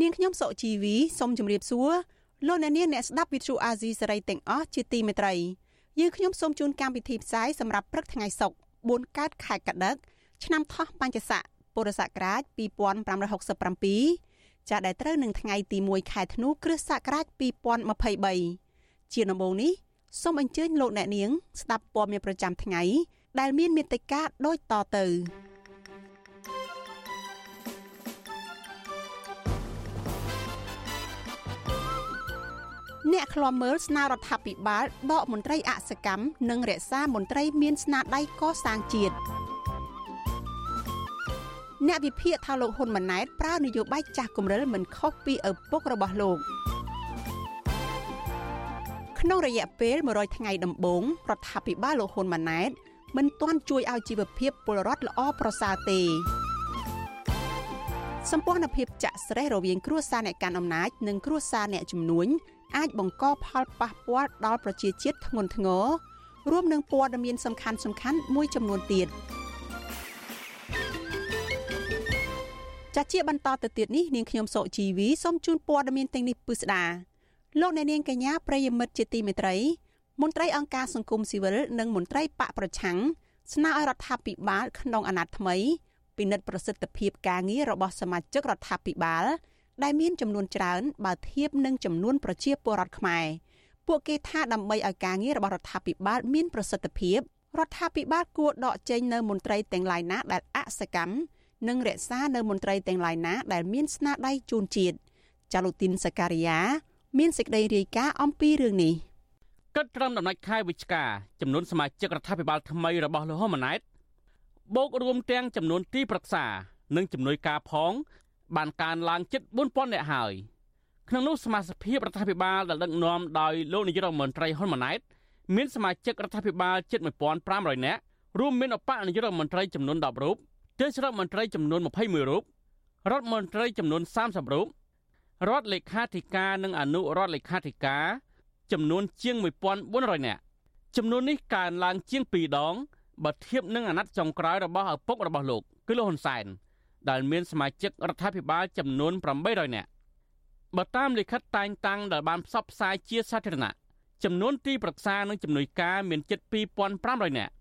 នាងខ្ញុំសុជីវីសូមជម្រាបសួរលោកអ្នកនាងអ្នកស្ដាប់ Vuthu Azizi Serai ទាំងអស់ជាទីមេត្រីយើងខ្ញុំសូមជូនកម្មវិធីផ្សាយសម្រាប់ព្រឹកថ្ងៃសុក្រ4កើតខែកដិកឆ្នាំថោះបัญចស័កពុរសករាជ2567ចាដែលត្រូវនឹងថ្ងៃទី1ខែធ្នូគ្រិស្តសករាជ2023ជាដំបូងនេះសូមអញ្ជើញលោកអ្នកនាង ស្ដាប់ព័ត៌មានប្រចាំថ្ងៃដែលមានមេត្តាដូចតទៅ អ្នកឃ្លាំមើលស្នើរដ្ឋាភិបាលដកមន្ត្រីអសកម្មនិងរក្សាមន្ត្រីមានស្នាដៃកសាងជាតិអ្នកវិភាគថាលោកហ៊ុនម៉ាណែតប្រើនយោបាយចាស់គំរិលមិនខុសពីឪពុករបស់លោកក្នុងរយៈពេល100ថ្ងៃដំបូងរដ្ឋាភិបាលលោកហ៊ុនម៉ាណែតមិនទាន់ជួយឲ្យជីវភាពពលរដ្ឋល្អប្រសើរទេសម្ព័ន្ធភាពចាក់ស្រេះរវាងគ្រួសារអ្នកកាន់អំណាចនិងគ្រួសារអ្នកជំនួញ អាចបង្កផលប៉ះពាល់ដល់ប្រជាជាតិធ្ងន់ធ្ងររួមនឹងព័ត៌មានសំខាន់ៗមួយចំនួនទៀត។ចាជាបន្តទៅទៀតនេះនាងខ្ញុំសុជីវីសូមជូនព័ត៌មានទាំងនេះពិស្ដាលោកអ្នកនាងកញ្ញាប្រិយមិត្តជាទីមេត្រីមន្ត្រីអង្គការសង្គមស៊ីវិលនិងមន្ត្រីបកប្រឆាំងស្នើឲ្យរដ្ឋាភិបាលក្នុងអាណត្តិថ្មីពិនិត្យប្រសិទ្ធភាពការងាររបស់សមាជិករដ្ឋាភិបាល ដែលមានចំនួនច្រើនបើធៀបនឹងចំនួនប្រជាពលរដ្ឋខ្មែរពួកគេថាដើម្បីឲ្យការងាររបស់រដ្ឋាភិបាលមានប្រសិទ្ធភាពរដ្ឋាភិបាលគួរដកចេញនៅមន្ត្រីទាំងឡាយណាដែលអសកម្មនិងរក្សានៅមន្ត្រីទាំងឡាយណាដែលមានស្នាដៃជូនជាតិចាលូទីនសការីយ៉ាមានសេចក្តីរាយការណ៍អំពីរឿងនេះគិតត្រឹមដំណាច់ខែវិច្ឆិកាចំនួនសមាជិករដ្ឋាភិបាលថ្មីរបស់លោកហ៊ុនម៉ាណែតបូករួមទាំងចំនួនទីប្រឹក្សានិងជំនួយការផង បានកើនឡើងជិត4000នាក់ហើយក្នុងនោះសមាជិកភាពរដ្ឋាភិបាលដែលដឹកនាំដោយលោកនាយករដ្ឋមន្ត្រីហ៊ុនម៉ាណែតមានសមាជិករដ្ឋាភិបាលជិត1500នាក់រួមមានអបនាយករដ្ឋមន្ត្រីចំនួន10រូបទេសរដ្ឋមន្ត្រីចំនួន21រូបរដ្ឋមន្ត្រីចំនួន30រូបរដ្ឋលេខាធិការនិងអនុរដ្ឋលេខាធិការចំនួនជាង1400នាក់ចំនួននេះកើនឡើងជាង2ដងបើធៀបនឹងអាណត្តិចុងក្រោយរបស់ឪពុករបស់លោកគឺលោកហ៊ុនសែន ដែលមានសមាជិករដ្ឋាភិបាលចំនួន800នាក់បើតាមលិខិតតែងតាំងដែលបានផ្សព្វផ្សាយជាសាធារណៈចំនួនទីប្រឹក្សានិងជំនួយការមានជិត2500នាក់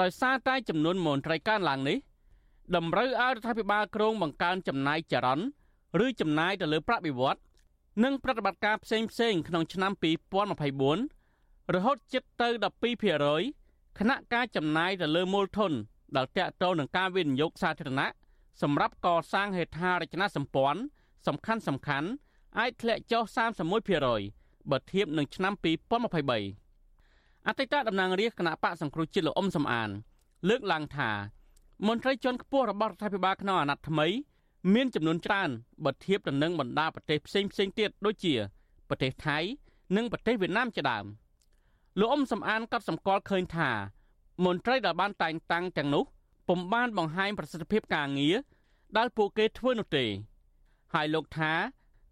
ដោយសារតែចំនួនមន្ត្រីកើនឡើងនេះតម្រូវឲ្យរដ្ឋាភិបាលក្រុងបង្កើនចំណាយចរន្តឬចំណាយទៅលើប្រាក់បៀវត្សនិងប្រតិបត្តិការផ្សេងផ្សេងក្នុងឆ្នាំ2024រហូតជិតទៅ12%ខណៈការចំណាយទៅលើមូលធនដែលតាក់ទងនឹងការវិនិយោគសាធារណៈ សម្រាប់កសាងហេដ្ឋារចនាសម្ព័ន្ធសំខាន់សំខាន់អាចធ្លាក់ចុះ31%បើធៀបនឹងឆ្នាំ2023អតីតតំណាងរាជគណៈបកសង្គ្រោះជាតិលោកអ៊ុំសំអាន លើកឡើងថា មន្ត្រីជាន់ខ្ពស់របស់រដ្ឋាភិបាលក្នុងអាណត្តិថ្មី មានចំនួនច្រើនបើធៀបទៅនឹងបណ្ដាប្រទេសផ្សេងផ្សេងទៀតដូចជាប្រទេសថៃ និងប្រទេសវៀតណាមជាដើមលោកអ៊ំសំអានកត់សម្គាល់ឃើញថា មន្ត្រីដែលបានតែងតាំងទាំងនោះ ពុំបានបង្ហាញប្រសិទ្ធភាពការងារដែលពួកគេធ្វើនោះទេ ហើយលោកថា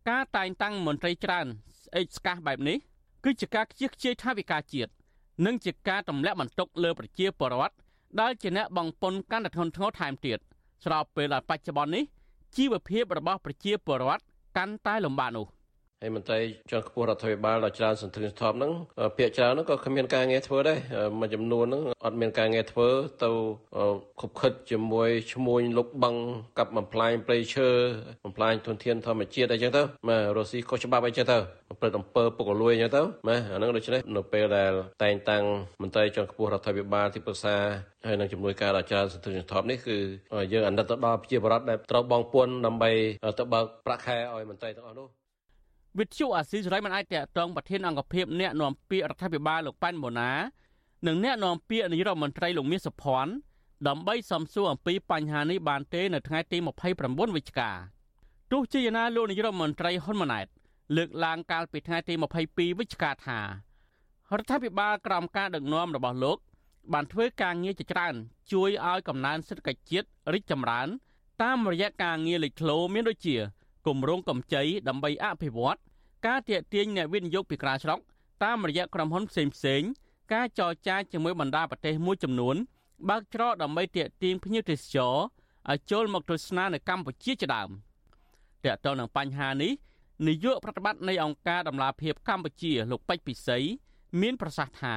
ការតែងតាំងមន្ត្រីច្រើនស្អេកស្កះបែបនេះគឺជាការខ្ជិះខ្ជាយថាវិការជាតិនិងជាការទម្លាក់បន្ទុកលើប្រជាពលរដ្ឋដែលជាអ្នកបងពុនកាន់តែធ្ងន់ធ្ងរថែមទៀតស្របពេលដែលបច្ចុប្បន្ននេះជីវភាពរបស់ប្រជាពលរដ្ឋកាន់តែលំបាកនោះ ហើយមន្ត្រីជាន់ខ្ពស់រដ្ឋាភិបាលដ៏ច្រើនសន្ធឹកសន្ធាប់ហ្នឹងពាក្យច្រើនហ្នឹងក៏គ្មានការងារធ្វើដែរមួយចំនួនហ្នឹងអត់មានការងារធ្វើទៅខុបខិតជាមួយឈ្មួញលុកបឹងកັບបំផ្លាញព្រៃឈើបំផ្លាញធនធានធម្មជាតិអីចឹងទៅបាទរុស្ស៊ីខុសច្បាប់អីចឹងទៅប្រព្រឹត្តអំពើពុករលួយអញ្ចឹងទៅបាទអាហ្នឹងដូច្នេះនៅពេលដែលតែងតាំងមន្ត្រីជាន់ខ្ពស់រដ្ឋាភិបាលទីប្រឹក្សាហើយនឹងជំនួយការដល់ច្រើនសន្ធឹកសន្ធាប់នេះគឺយើងអាណិតទៅដល់ប្រជាពលរដ្ឋដែលត្រូវបងពួនដើម្បីទៅបើកប្រាក់ខែឲ្យមន្ត្រីទាំងអស់នោះ វិទ្យុអាស៊ីសេរីមិនអាចតតងប្រធានអង្គភិបអ្នកនាំពាក្យរដ្ឋាភិបាលលោកប៉ែនបូណានិងអ្នកនាំពាក្យនាយរដ្ឋមន្ត្រីលោកមាសសុភ័ណ្ឌដើម្បីសំសួរអំពីបញ្ហានេះបានទេនៅថ្ងៃទី29វិច្ឆិកាទោះជាយ៉ាងណាលោកនាយរដ្ឋមន្ត្រីហ៊ុនម៉ាណែតលើកឡើងកាលពីថ្ងៃទី22វិច្ឆិកាថារដ្ឋាភិបាលក្រោមការដឹកនាំរបស់លោក បានធ្វើការងារជាច្រើន ជួយឲ្យកំណើនសេដ្ឋកិច្ចជាតិរីកចម្រើន តាមរយៈការងារលេចធ្លោមានដូចជា គម្រោងកម្ចីដើម្បីអភិវឌ្ឍការទាក់ទាញអ្នកវិនិយោគពីក្រៅស្រុកតាមរយៈក្រុមហ៊ុនផ្សេងផ្សេងការចរចាជាមួយបណ្ដាប្រទេសមួយចំនួនបើកច្រកដើម្បីទាក់ទាញភ្ញៀវទេសចរឲ្យចូលមកទស្សនានៅកម្ពុជាជាដើមទាក់ទងនឹងបញ្ហានេះនាយកប្រតិបត្តិនៃអង្គការដំឡាភិបកម្ពុជាលោកពេជ្រពិសីមានប្រសាសន៍ថា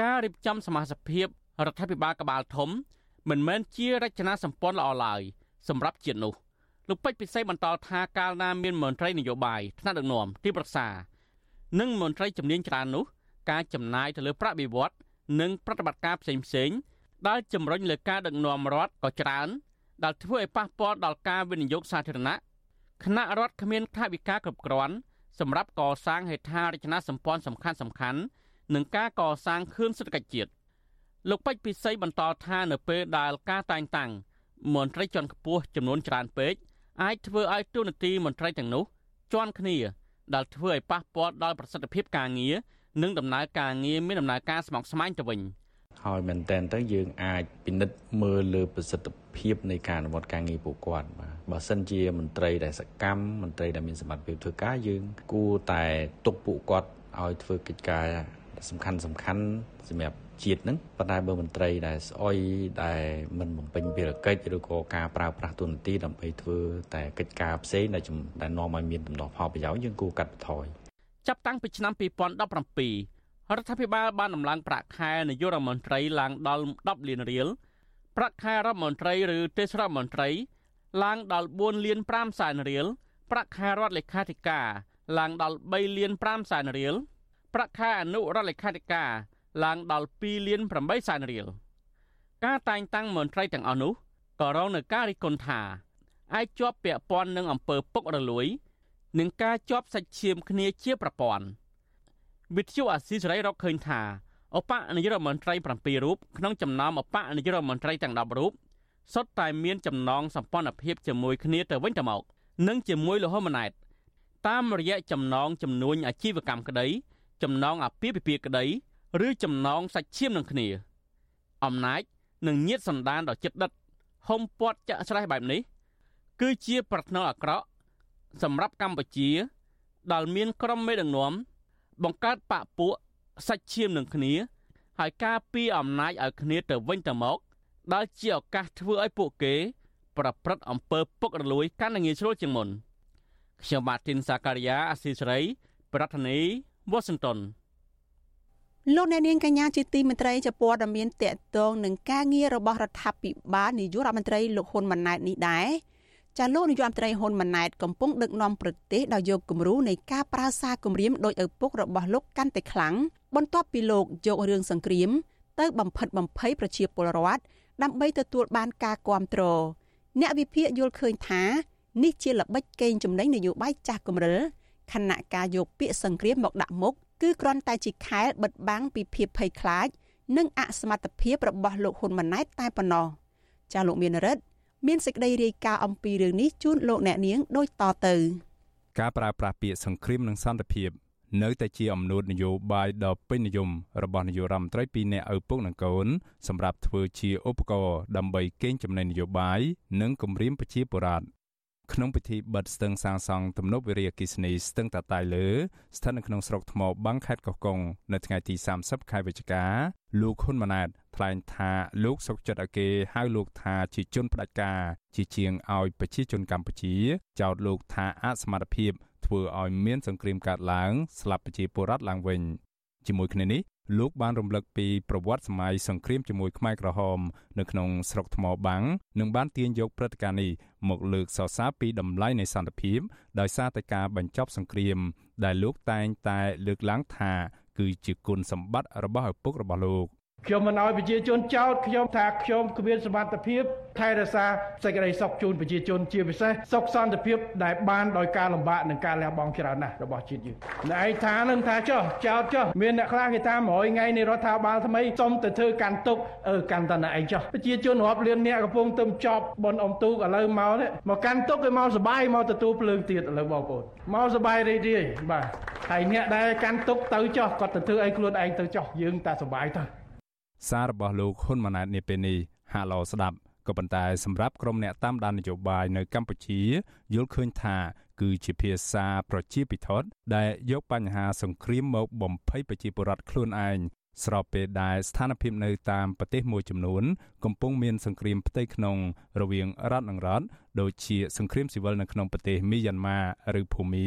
ការរៀបចំសមាជិកភាពរដ្ឋាភិបាលក្បាលធំ មិនមែនជារចនាសម្ព័ន្ធល្អឡើយសម្រាប់ជាតិនោះ លោកពេជ្រពិសីបន្តថាកាលណាមានមន្ត្រីនយោបាយថ្នាក់ដឹកនាំទីប្រឹក្សានិងមន្ត្រីជំនាញច្រើននោះ ការចំណាយទៅលើប្រាក់បៀវត្សនិងប្រតិបត្តិការផ្សេងផ្សេងដែលជំរុញលើការដឹកនាំរដ្ឋក៏ច្រើនដែលធ្វើឲ្យប៉ះពាល់ដល់ការវិនិយោគសាធារណៈគណៈរដ្ឋគ្មានថវិកាគ្រប់គ្រាន់សម្រាប់កសាងហេដ្ឋារចនាសម្ព័ន្ធសំខាន់សំខាន់និងការកសាងខឿនសេដ្ឋកិច្ចជាតិលោកពេជ្រពិសីបន្តថានៅពេលដែលការតែងតាំងមន្ត្រីជាន់ខ្ពស់ចំនួនច្រើនពេក អាចធ្វើឲ្យទូនាទីមន្ត្រីទាំងនោះជាន់គ្នាដែលធ្វើឲ្យប៉ះពាល់ដល់ប្រសិទ្ធភាពការងារនិងដំណើរការងារមានដំណើរការស្មុគស្មាញទៅវិញហើយមែនតែនទៅយើងអាចពិនិត្យមើលលើប្រសិទ្ធភាពនៃការអនុវត្តការងារពួកគាត់បាទបើសិនជាមន្ត្រីដែលសកម្មមន្ត្រីដែលមានសមត្ថភាពធ្វើការយើង គួរតែទុកពួកគាត់ឲ្យធ្វើកិច្ចការសំខាន់សំខាន់សម្រាប់ ជាតិហ្នឹងប៉ុន្តែបើមន្ត្រីដែលស្អុយដែលមិនបំពេញភារកិច្ចឬក៏ការប្រើប្រាស់ទូនាទីដើម្បីធ្វើតែកិច្ចការផ្សេងដែលដែលនាំឲ្យមានដំណោះផលប្រយោជន៍យើងគួរកាត់បន្ថយចាប់តាំងពីឆ្នាំ2017រដ្ឋាភិបាលបានដំឡើងប្រាក់ខែនាយករដ្ឋមន្ត្រីឡើងដល់10លានរៀលប្រាក់ខែរដ្ឋមន្ត្រីឬទេសរដ្ឋមន្ត្រីឡើងដល់4លាន5សែនរៀលប្រាក់ខែរដ្ឋលេខាធិការឡើងដល់3លាន5សែនរៀលប្រាក់ខែអនុរដ្ឋលេខាធិការ ឡើងដល់2លាន8សែនរៀលការតែងតាំងមន្ត្រីទាំងអស់នោះក៏រងនឹងការរិះគន់ថាអាចជាប់ពាក់ព័ន្ធនឹងអំពើពុករលួយនិងការជាប់សាច់ឈាមគ្នាជាប្រព័ន្ធវិទ្យុអាស៊ីសេរីរកឃើញថាអបនាយករដ្ឋមន្ត្រី7រូបក្នុងចំណោមអបនាយករដ្ឋមន្ត្រីទាំង10រូបសុទ្ធតែមានចំណងសម្ព័ន្ធភាពជាមួយគ្នាទៅវិញទៅមកនិងជាមួយលហ៊ុនម៉ាណែតតាមរយៈចំណងចំនួនអាជីវកម្មក្តីចំណងអាពាហ៍ពិពាហ៍ក្តី ឬចំណងសាច់ឈាមនឹងគ្នា អំណាចនិងញាតសន្តានដ៏ជិតដិតហុំព័ទ្ធចាក់ស្រេះបែបនេះ គឺជាប្រផ្នូលអាក្រក់សម្រាប់កម្ពុជា ដែលមានក្រុមមេដឹកនាំបង្កើតបពពួកសាច់ឈាមនឹងគ្នា ហើយការពីអំណាចឲ្យគ្នាទៅវិញទៅមកដែលជាឱកាសធ្វើឲ្យពួកគេ ប្រព្រឹត្តអំពើពុករលួយកាន់តែងាយស្រួលជាងមុនខ្ញុំម៉ាទីនសាការីយ៉ាអស៊ីសេរី ប្រធានាធិបតី Washington លោកអ្នកនាងកញ្ញាជាទីមេត្រីជាព័ត៌មានតកតងនឹងការងាររបស់រដ្ឋាភិបាលនាយករដ្ឋមន្ត្រីលោកហ៊ុនម៉ាណែតនេះដែរចាលោកនាយករដ្ឋមន្ត្រីហ៊ុនម៉ាណែតកំពុងដឹកនាំប្រទេសដោយយកគំរូនៃការប្រើសារគម្រាមដោយឪពុករបស់លោកកាន់តែខ្លាំងបន្ទាប់ពីលោកយករឿងសង្គ្រាម ទៅបំផិតបំភ័យប្រជាពលរដ្ឋដើម្បីទទួលបានការគ្រប់គ្រងអ្នកវិភាគយល់ឃើញថានេះជាល្បិចកេងចំណេញនយោបាយចាស់គម្រិលខណៈការយកពាក្យសង្គ្រាមមកដាក់មុខ គឺគ្រាន់តែជាខែលបិទបាំងពីភាពភ័យខ្លាច និងអសមត្ថភាពរបស់លោកហ៊ុនម៉ាណែតតែប៉ុណ្ណោះចាលោកមានរិទ្ធមានសេចក្តីរាយការណ៍អំពីរឿងនេះជូនលោកអ្នកនាងដូចតទៅការប្រើប្រាស់ពាក្យសង្គ្រាមនិងសន្តិភាពនៅតែជាអំណួតនយោបាយដ៏ពេញនិយមរបស់នាយករដ្ឋមន្ត្រីពីរនាក់ឪពុកនិងកូនសម្រាប់ធ្វើជាឧបករណ៍ដើម្បីកេងចំណេញនយោបាយនិងគម្រាមប្រជាពលរដ្ឋ ក្នុងពិធីបិទស្ទឹងសាងសង់ទំនប់វារីអគ្គិសនីស្ទឹងតាតៃលើស្ថិតនៅក្នុងស្រុកថ្មបាំងខេត្តកោះកុងនៅថ្ងៃទី30ខែវិច្ឆិកាលោកហ៊ុនម៉ាណែតថ្លែងថាលោកសុកចិត្តឲ្យគេហៅលោកថាជាជនផ្ដាច់ការជាជាងឲ្យប្រជាជនកម្ពុជា ចោទលោកថាអសមត្ថភាពធ្វើឲ្យមានសង្គ្រាមកើតឡើងស្លាប់ប្រជាពលរដ្ឋឡើងវិញជាមួយគ្នានេះ លោកបានរំលឹកពីប្រវត្តិសម័យសង្គ្រាមជាមួយខ្មែរក្រហមនៅក្នុងស្រុកថ្មបាំងនិងបានទាញយកព្រឹត្តិការណ៍នេះមកលើកសរសើរពីតម្លៃនៃសន្តិភាពដោយសារតែការបញ្ចប់សង្គ្រាម ដែលលោកតែងតែលើកឡើងថាគឺជាគុណសម្បត្តិរបស់ឪពុករបស់លោក ខ្ញុំមិនឲ្យប្រជាជនចោទខ្ញុំថាខ្ញុំគ្មានសមត្ថភាពថែរក្សាសេចក្តីសុខជូនប្រជាជនជាពិសេសសុខសន្តិភាពដែលបានដោយការលំបាកនិងការលះបង់ច្រើនណាស់របស់ជាតិយើងអ្នកឯងថានឹងថាចុះចោទចុះមានអ្នកខ្លះគេថា100ថ្ងៃនៃរដ្ឋាភិបាលថ្មីសុំទៅធ្វើកាន់ទុកអឺកាន់តណឯងចុះប្រជាជនរាប់លានអ្នកកំពុងទៅចប់បនអ៊ំទូកឥឡូវមកនេះមកកាន់ទុកគេមកសបាយមកទទួលភ្លើងទៀតឥឡូវបងប្អូនមកសបាយរីករាយបាទហើយអ្នកដែលកាន់ទុកទៅចុះគាត់ទៅធ្វើអីខ្លួនឯងទៅចុះយើងតែសបាយទៅ សាររបស់លោកហ៊ុនម៉ាណែតនាពេលនេះហាឡូស្ដាប់ក៏ប៉ុន្តែសម្រាប់ក្រុមអ្នកតាមដាននយោបាយនៅកម្ពុជាយល់ឃើញថា គឺជាភាសាប្រជាពិធដែលយកបញ្ហាសង្គ្រាមមកបំភ័យប្រជាពលរដ្ឋខ្លួនឯងស្របពេលដែលស្ថានភាពនៅតាមប្រទេសមួយចំនួន កំពុងមានសង្គ្រាមផ្ទៃក្នុងរវាងរដ្ឋនិងរដ្ឋដូចជាសង្គ្រាមស៊ីវិលនៅក្នុងប្រទេសមីយ៉ាន់ម៉ាឬភូមា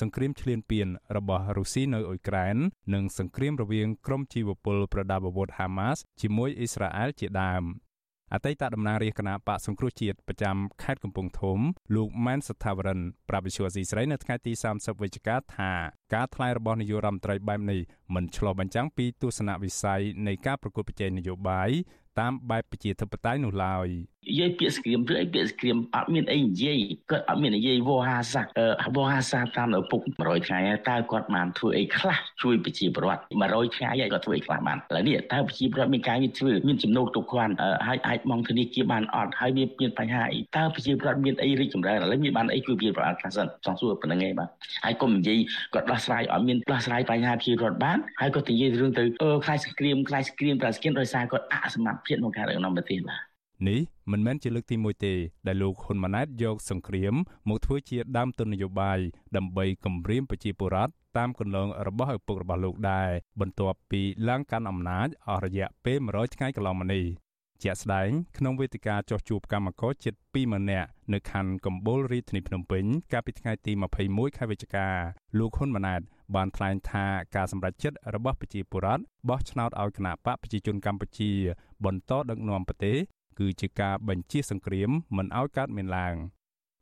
សង្គ្រាមឈ្លានពានរបស់រុស្ស៊ីនៅអ៊ុយក្រែននិងសង្គ្រាមរវាងក្រុមជីវពលប្រដាប់អាវុធហាម៉ាស់ជាមួយអ៊ីស្រាអែលជាដើមអតីតតំណាងរាជគណៈបកសង្គ្រោះជាតិប្រចាំខេត្តកំពង់ធំលោកម៉ែនសថាវរិនប្រាប់វិសុយអស៊ីស្រីនៅថ្ងៃទី30វិច្ឆិកាថាការថ្លែងរបស់នាយករដ្ឋមន្ត្រីបែបនេះមិនឆ្លុះបញ្ចាំងពីទស្សនវិស័យនៃការប្រកួតប្រជែងនយោបាយតាមបែបប្រជាធិបតេយ្យនោះឡើយនិយាយពាក្យស្គ្រាមឬអីពាក្យស្គ្រាមអត់មានអីនិយាយគាត់អត់មាននិយាយវោហាសាវោហាសាតាមឪពុក100ថ្ងៃតើគាត់បានធ្វើអីខ្លះជួយប្រជាពលរដ្ឋ100ថ្ងៃហើយគាត់ធ្វើអីខ្លះបានឥឡូវនេះតើប្រជាពលរដ្ឋមានការងារធ្វើមានចំណូលទុកគ្រាន់ហើយអាចមកធនាគារបានអត់ហើយមានមានបញ្ហាអីតើប្រជាពលរដ្ឋមានអីរីកចម្រើនឥឡូវមានបានអីជួយប្រជាពលរដ្ឋខ្លះសិនចង់សួរប៉ុណ្្នឹងឯងបាទហើយកុំនិយាយគាត់ដោះស្រាយអត់មានដោះស្រាយបញ្ហាប្រជាពលរដ្ឋបានហើយគាត់និយាយរឿងទៅអឺខ្លាចស្គ្រាមខ្លាចស្គ្រាមប្រាស្គៀនដោយសារគាត់អសមត្ថភាពក្នុងការដឹកនាំប្រទេសបាទ នេះមិនមែនជាលើកទី1ទេដែលលោកហ៊ុនម៉ាណែតយកសង្គ្រាមមកធ្វើជាដើមទុននយោបាយដើម្បីគំរាមប្រជាពលរដ្ឋតាមគន្លងរបស់ឪពុករបស់លោកដែរបន្ទាប់ពីឡើងកាន់អំណាចអស់រយៈពេល100ថ្ងៃកន្លងមកនេះជាក់ស្ដែងក្នុងវេទិកាចោះជួបកម្មករជិត20000នាក់នៅខណ្ឌកំពូលរាជធានីភ្នំពេញកាលពីថ្ងៃទី21ខែវិច្ឆិកាលោកហ៊ុនម៉ាណែតបានថ្លែងថាការសម្រេចចិត្តរបស់ប្រជាពលរដ្ឋបោះឆ្នោតឲ្យគណៈបកប្រជាជនកម្ពុជាបន្តដឹកនាំប្រទេស គឺជាការបញ្ជាសង្គ្រាមមិនឲ្យកើតមានឡើង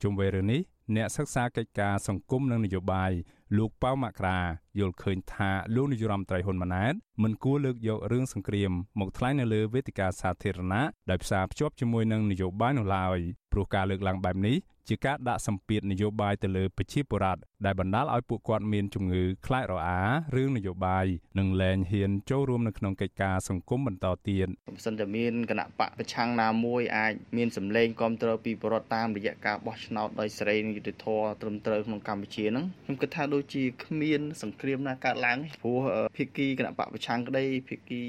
ជុំវិញរឿងនេះអ្នកសិក្សាកិច្ចការសង្គមនិងនយោបាយលោកប៉ៅមករា យល់ឃើញថាលោកនាយរដ្ឋមន្ត្រីហ៊ុនម៉ាណែតមិនគួរលើកយករឿងសង្គ្រាមមកថ្លែងនៅលើវេទិកាសាធារណៈដោយផ្សារភ្ជាប់ជាមួយនឹងនយោបាយនោះឡើយព្រោះការលើកឡើងបែបនេះជាការដាក់សម្ពាធនយោបាយទៅលើប្រជាពលរដ្ឋដែលបណ្ដាលឲ្យពួកគាត់មានជំងឺខ្លាចរអារឿងនយោបាយនិងលែងហ៊ានចូលរួមនៅក្នុងកិច្ចការសង្គមបន្តទៀតបើសិនតែមានគណៈបកប្រឆាំងណាមួយអាចមានសម្លេងគ្រប់គ្រងពីពលរដ្ឋតាមរយៈការបោះឆ្នោតដោយសេរីនិងយុត្តិធម៌ត្រឹមត្រូវក្នុងកម្ពុជាហ្នឹងខ្ញុំគិតថាដូចជាគ្មានសង្គ្រាមណាកើតឡើងព្រោះភាគីគណៈបកប្រឆាំងក្តីភាគី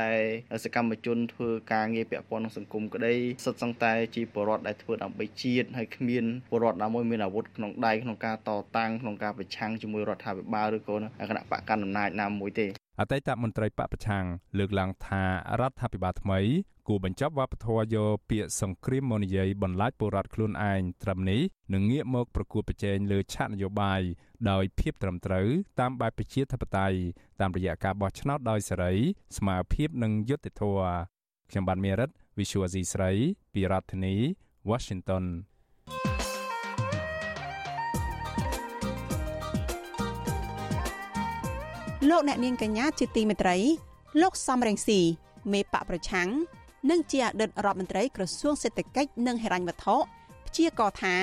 ដែលសកម្មជនធ្វើការងារពាក់ព័ន្ធនឹងសង្គមក្តីសុទ្ធសឹងតែជាពលរដ្ឋដែលធ្វើដើម្បីជាតិហើយគ្មានពលរដ្ឋណាមួយមានអាវុធក្នុងដៃក្នុងការតតាំងក្នុងការប្រឆាំងជាមួយរដ្ឋាភិបាលឬក៏គណៈបកកណ្ដាលអំណាចណាមួយទេអតីតមន្ត្រីបពប្រឆាំងលើកឡើងថារដ្ឋាភិបាលថ្មី គួរបញ្ចប់វប្បធម៌យកពាក្យសង្គ្រាមមកនិយាយបន្លាចពលរដ្ឋខ្លួនឯងត្រឹមនេះនិងងាកមកប្រគួតប្រជែងលើឆាកនយោបាយដោយភាពត្រឹមត្រូវតាមបែបប្រជាធិបតេយ្យតាមរយៈការបោះឆ្នោតដោយសេរី ស្មារភាពនិងយុត្តិធម៌ខ្ញុំបាទមេរិត Visual C ស្រីពីរដ្ឋធានី Washington លោកអ្នកនាងកញ្ញាជាទីមេត្រី លោកសំរងស៊ីមេបកប្រឆាំង និងជាអតីតរដ្ឋមន្ត្រីក្រសួងសេដ្ឋកិច្ចនិងហិរញ្ញវត្ថុព្យាករថា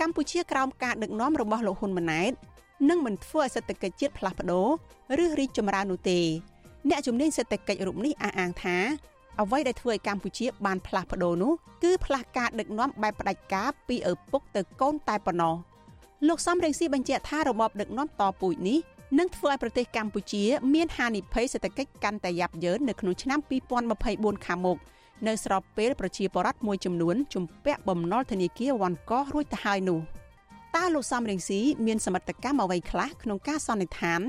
កម្ពុជាក្រោមការដឹកនាំរបស់លោកហ៊ុនម៉ាណែតនឹងមិនធ្វើឲ្យសេដ្ឋកិច្ចជាតិផ្លាស់ប្ដូរឬរីកចម្រើននោះទេអ្នកជំនាញសេដ្ឋកិច្ចរូបនេះអះអាងថាអ្វីដែលធ្វើឲ្យកម្ពុជាបានផ្លាស់ប្ដូរនោះគឺផ្លាស់ការដឹកនាំបែបផ្ដាច់ការពីឪពុកទៅកូនតែប៉ុណ្ណោះលោកសំរងស៊ីបញ្ជាក់ថារបបដឹកនាំតពូជនេះ នឹងធ្វើឲ្យប្រទេសកម្ពុជាមានហានិភ័យសេដ្ឋកិច្ចកាន់តែយ៉ាប់យ៉ឺននៅក្នុងឆ្នាំ2024ខាងមុខនៅស្របពេលប្រជាពលរដ្ឋមួយចំនួនជំពាក់បំណុលធនាគារវ៉ាន់កោរួចទៅហើយនោះតើលោកសំរងស៊ីមានសមត្ថកម្មអ្វីខ្លះក្នុងការសន្និដ្ឋាន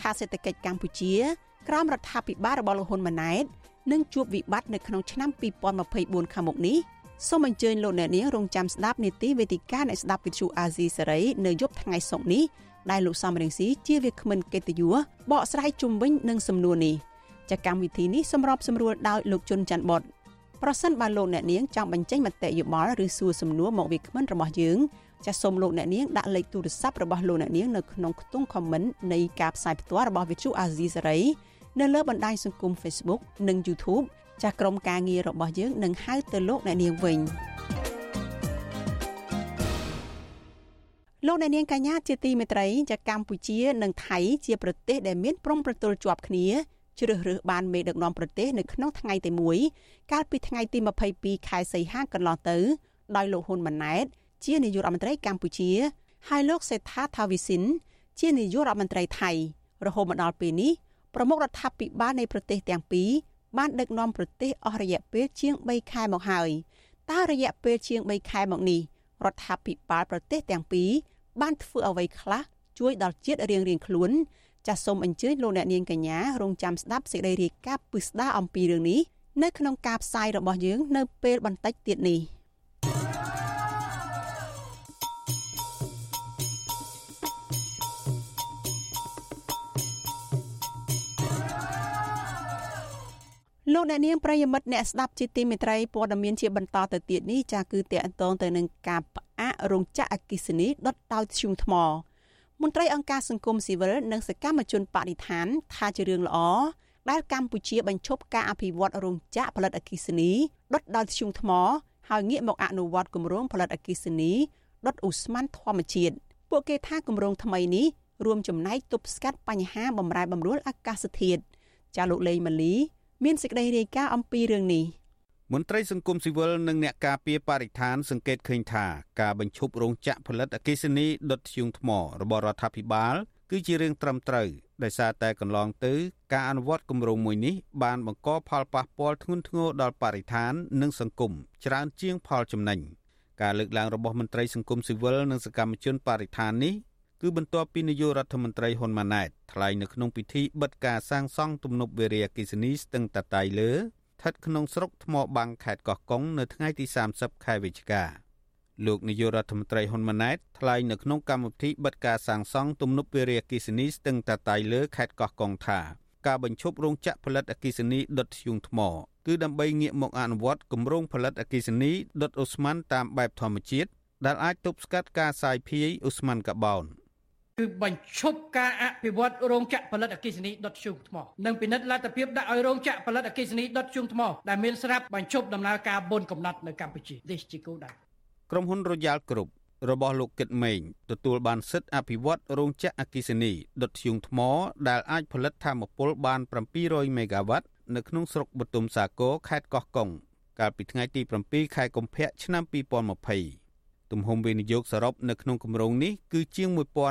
ថាសេដ្ឋកិច្ចកម្ពុជាក្រោមរដ្ឋាភិបាលរបស់លោកហ៊ុនម៉ាណែតនឹងជួបវិបត្តិនៅក្នុងឆ្នាំ2024ខាងមុខនេះសូមអញ្ជើញលោកអ្នកនាងរងចាំស្ដាប់នីតិវេទិកាអ្នកស្ដាប់វិទ្យុអាស៊ីសេរីនៅយប់ថ្ងៃសុក្រនេះ ដែលលោកសំរងស៊ីជាវាគ្មិនកិត្តិយសបកស្រាយជុំវិញនឹងសំណួរនេះចាកម្មវិធីនេះសម្របសម្រួលដោយលោកជុនច័ន្ទបតប្រសិនបើលោកអ្នកនាងចង់បញ្ចេញមតិយោបល់ឬសួរសំណួរមកវាគ្មិនរបស់យើងចាសសូមលោកអ្នកនាងដាក់លេខទូរស័ព្ទរបស់លោកអ្នកនាងនៅក្នុងខ្ទង់ comment នៃការផ្សាយផ្ទាល់របស់ Vithu Azizi Saray នៅលើបណ្ដាញសង្គម Facebook និង YouTube ចាស់ក្រុមការងាររបស់យើងនឹងហៅទៅលោកអ្នកនាងវិញ លោកអ្នកនាងកញ្ញាជាទីមេត្រីចាកម្ពុជានិងថៃជាប្រទេសដែលមានព្រំប្រទល់ជាប់គ្នាជ្រើសរើសបានមេដឹកនាំប្រទេសនៅក្នុងថ្ងៃតែមួយកាលពីថ្ងៃទី22ខែសីហាកន្លងទៅដោយលោកហ៊ុនម៉ាណែត ជានាយករដ្ឋមន្ត្រីកម្ពុជាហើយលោកសេដ្ឋាថាវិសិនជានាយករដ្ឋមន្ត្រីថៃរហូតមកដល់ពេលនេះប្រមុខរដ្ឋាភិបាលនៃប្រទេសទាំងពីរបានដឹកនាំប្រទេសអស់រយៈពេលជាង3ខែមកហើយតើរយៈពេលជាង3ខែមកនេះរដ្ឋាភិបាលប្រទេសទាំងពីរ បានធ្វើអ្វីខ្លះជួយដល់ជាតិរៀងៗខ្លួនចាសសូមអញ្ជើញលោកអ្នកនាងកញ្ញារងចាំស្ដាប់សេចក្តីរាយការណ៍ពិស្ដារអំពីរឿងនេះនៅក្នុងការផ្សាយរបស់យើងនៅពេលបន្តិចទៀតនេះ លោកអ្នកនាងប្រិយមិត្តអ្នកស្ដាប់ជាទីមេត្រីព័ត៌មានជាបន្តទៅទៀតនេះចាគឺតេអន្តងទៅនឹងការផ្អាករោងចក្រអគិសនីដុតដោយធ្យូងថ្មមន្ត្រីអង្គការសង្គមស៊ីវិលនិងសកម្មជនបរិស្ថានថាជារឿងល្អដែលកម្ពុជាបញ្ឈប់ការអភិវឌ្ឍរោងចក្រផលិតអគិសនីដុតដោយធ្យូងថ្មហើយងាកមកអនុវត្តគម្រោងផលិតអគិសនីដុតអ៊ូស្មန်ធម្មជាតិពួកគេថាគម្រោងថ្មីនេះរួមចំណែកទប់ស្កាត់បញ្ហាបំរែបំរួលអាកាសធាតុចាលោកលេងម៉ាលី មានសេចក្តីរាយការណ៍អំពីរឿងនេះមន្ត្រីសង្គមស៊ីវិលនិងអ្នកការពារបរិស្ថានសង្កេតឃើញថាការបញ្ឈប់រោងចក្រផលិតអគ្គិសនីដុតធ្យូងថ្មរបស់រដ្ឋាភិបាលគឺជារឿងត្រឹមត្រូវដោយសារតែកន្លងទៅការអនុវត្តគម្រោងមួយនេះបានបង្កផលប៉ះពាល់ធ្ងន់ធ្ងរដល់បរិស្ថាន និងសង្គមច្រើនជាងផលចំណេញការលើកឡើងរបស់មន្ត្រីសង្គមស៊ីវិលនិងសកម្មជនបរិស្ថាននេះ គឺបន្ទាប់ពីនាយករដ្ឋមន្ត្រីហ៊ុនម៉ាណែតថ្លែងនៅក្នុងពិធីបិទការសាងសង់ទំនប់វារីអគ្គិសនីស្ទឹងតាតៃលើស្ថិតក្នុងស្រុកថ្មបាំងខេត្តកោះកុងនៅថ្ងៃទី30ខែវិច្ឆិកាលោកនាយករដ្ឋមន្ត្រីហ៊ុនម៉ាណែតថ្លែងនៅក្នុងកម្មវិធីបិទការសាងសង់ទំនប់វារីអគ្គិសនីស្ទឹងតាតៃលើខេត្តកោះកុងថាការបញ្ឈប់រោងចក្រផលិតអគ្គិសនីដុតធ្យូងថ្មគឺដើម្បីងាកមកអនុវត្តគម្រោងផលិតអគ្គិសនីដុតអូស្មန်តាមបែបធម្មជាតិដែលអាចទប់ស្កាត់ការសាយភាយអូស្មန်កាបូន គឺបញ្ឈប់ការអភិវឌ្ឍរោងចក្រផលិតអគ្គិសនីដុតធ្យូងថ្មនិងពិនិត្យលទ្ធភាពដាក់ឲ្យរោងចក្រផលិតអគ្គិសនីដុតធ្យូងថ្មដែលមានស្រាប់បញ្ឈប់ដំណើរការបូនកំណត់នៅកម្ពុជានេះជាគោលដៅក្រុមហ៊ុន Royal Group របស់លោកគិតមេងទទួលបានសិទ្ធិអភិវឌ្ឍរោងចក្រអគ្គិសនីដុតធ្យូងថ្មដែលអាចផលិតថាមពលបាន700មេហ្គាវ៉ាត់នៅក្នុងស្រុកបទុមសាគរខេត្តកោះកុងកាលពីថ្ងៃទី7ខែកុម្ភៈឆ្នាំ2020 ទំហំវិនិយោគសរុបនៅក្នុងគម្រោងនេះគឺជាង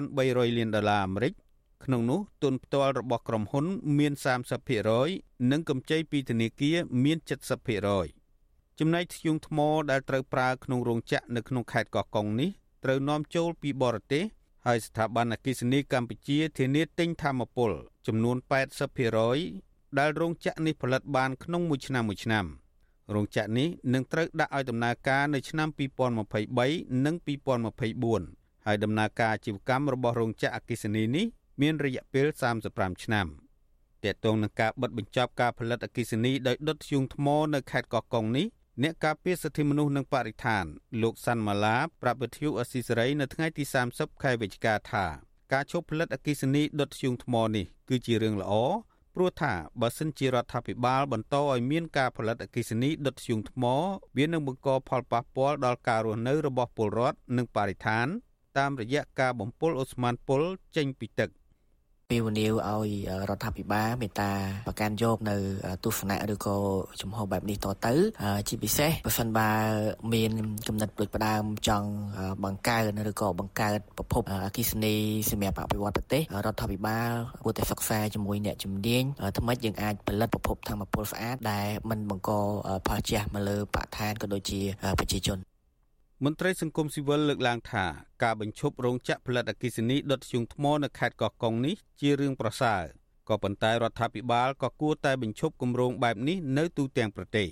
1300លានដុល្លារអាមេរិកក្នុងនោះទុនផ្ទាល់របស់ក្រុមហ៊ុនមាន30%និងកម្ចីពីធនាគារមាន70%ចំណែកធ្យូងថ្មដែលត្រូវប្រើក្នុងរោងចក្រនៅក្នុងខេត្តកោះកុងនេះត្រូវនាំចូលពីបរទេសហើយស្ថាប័នអគិសនីកម្ពុជាធានាទិញធម្មពលចំនួន80%ដែលរោងចក្រនេះផលិតបានក្នុងមួយឆ្នាំមួយឆ្នាំ។ រោងចក្រនេះនឹងត្រូវដាក់ឲ្យដំណើរការនៅឆ្នាំ2023និង2024ហើយដំណើរការអាជីវកម្មរបស់រោងចក្រអគិសនីនេះមានរយៈពេល35ឆ្នាំតកតងនឹងការបិទបញ្ចប់ការផលិតអគិសនីដោយដុតធ្យូងថ្មនៅខេត្តកោះកុងនេះអ្នកការពារសិទ្ធិមនុស្សនិងបរិស្ថាន លោកសាន់ម៉ាឡាប្រាប់វិទ្យុអស៊ីសេរីនៅថ្ងៃទី30ខែវិច្ឆិកាថាការឈប់ផលិតអគិសនីដុតធ្យូងថ្មនេះគឺជារឿងល្អ ព្រោះថាបើសិនជារដ្ឋាភិបាលបន្តឲ្យមានការផលិតអគិសនីដុតធ្យូងថ្មវានឹងបង្កផលប៉ះពាល់ដល់ការរស់នៅរបស់ពលរដ្ឋនិងបរិស្ថានតាមរយៈការបំពុលអូស្មန်ពុលចេញពីទឹក។ ពីវនាវឲ្យរដ្ឋាភិបាលមេត្តាប្រកាន់យកនៅទស្សនៈឬក៏ជំហរបែបនេះតទៅជាពិសេសបើសិនបើមានកំណត់ដូចផ្ដើមចង់បង្កើនឬក៏បង្កើតប្រភពអគិសនីសម្រាប់អភិវឌ្ឍប្រទេសរដ្ឋាភិបាលគួរតែសិក្សាជាមួយអ្នកជំនាញថ្មិចយើងអាចផលិតប្រភពធម្មពលស្អាតដែលមិនបង្កផលជះមកលើបរិស្ថានក៏ដូចជាប្រជាជន មន្ត្រីសង្គមស៊ីវិលលើកឡើងថាការបញ្ឈប់រោងចក្រផលិតអគិសនីដុតធ្យូងថ្មនៅខេត្តកោះកុងនេះជារឿងប្រសើរក៏ប៉ុន្តែរដ្ឋាភិបាលក៏គួរតែបញ្ឈប់គម្រោងបែបនេះនៅទូទាំងប្រទេស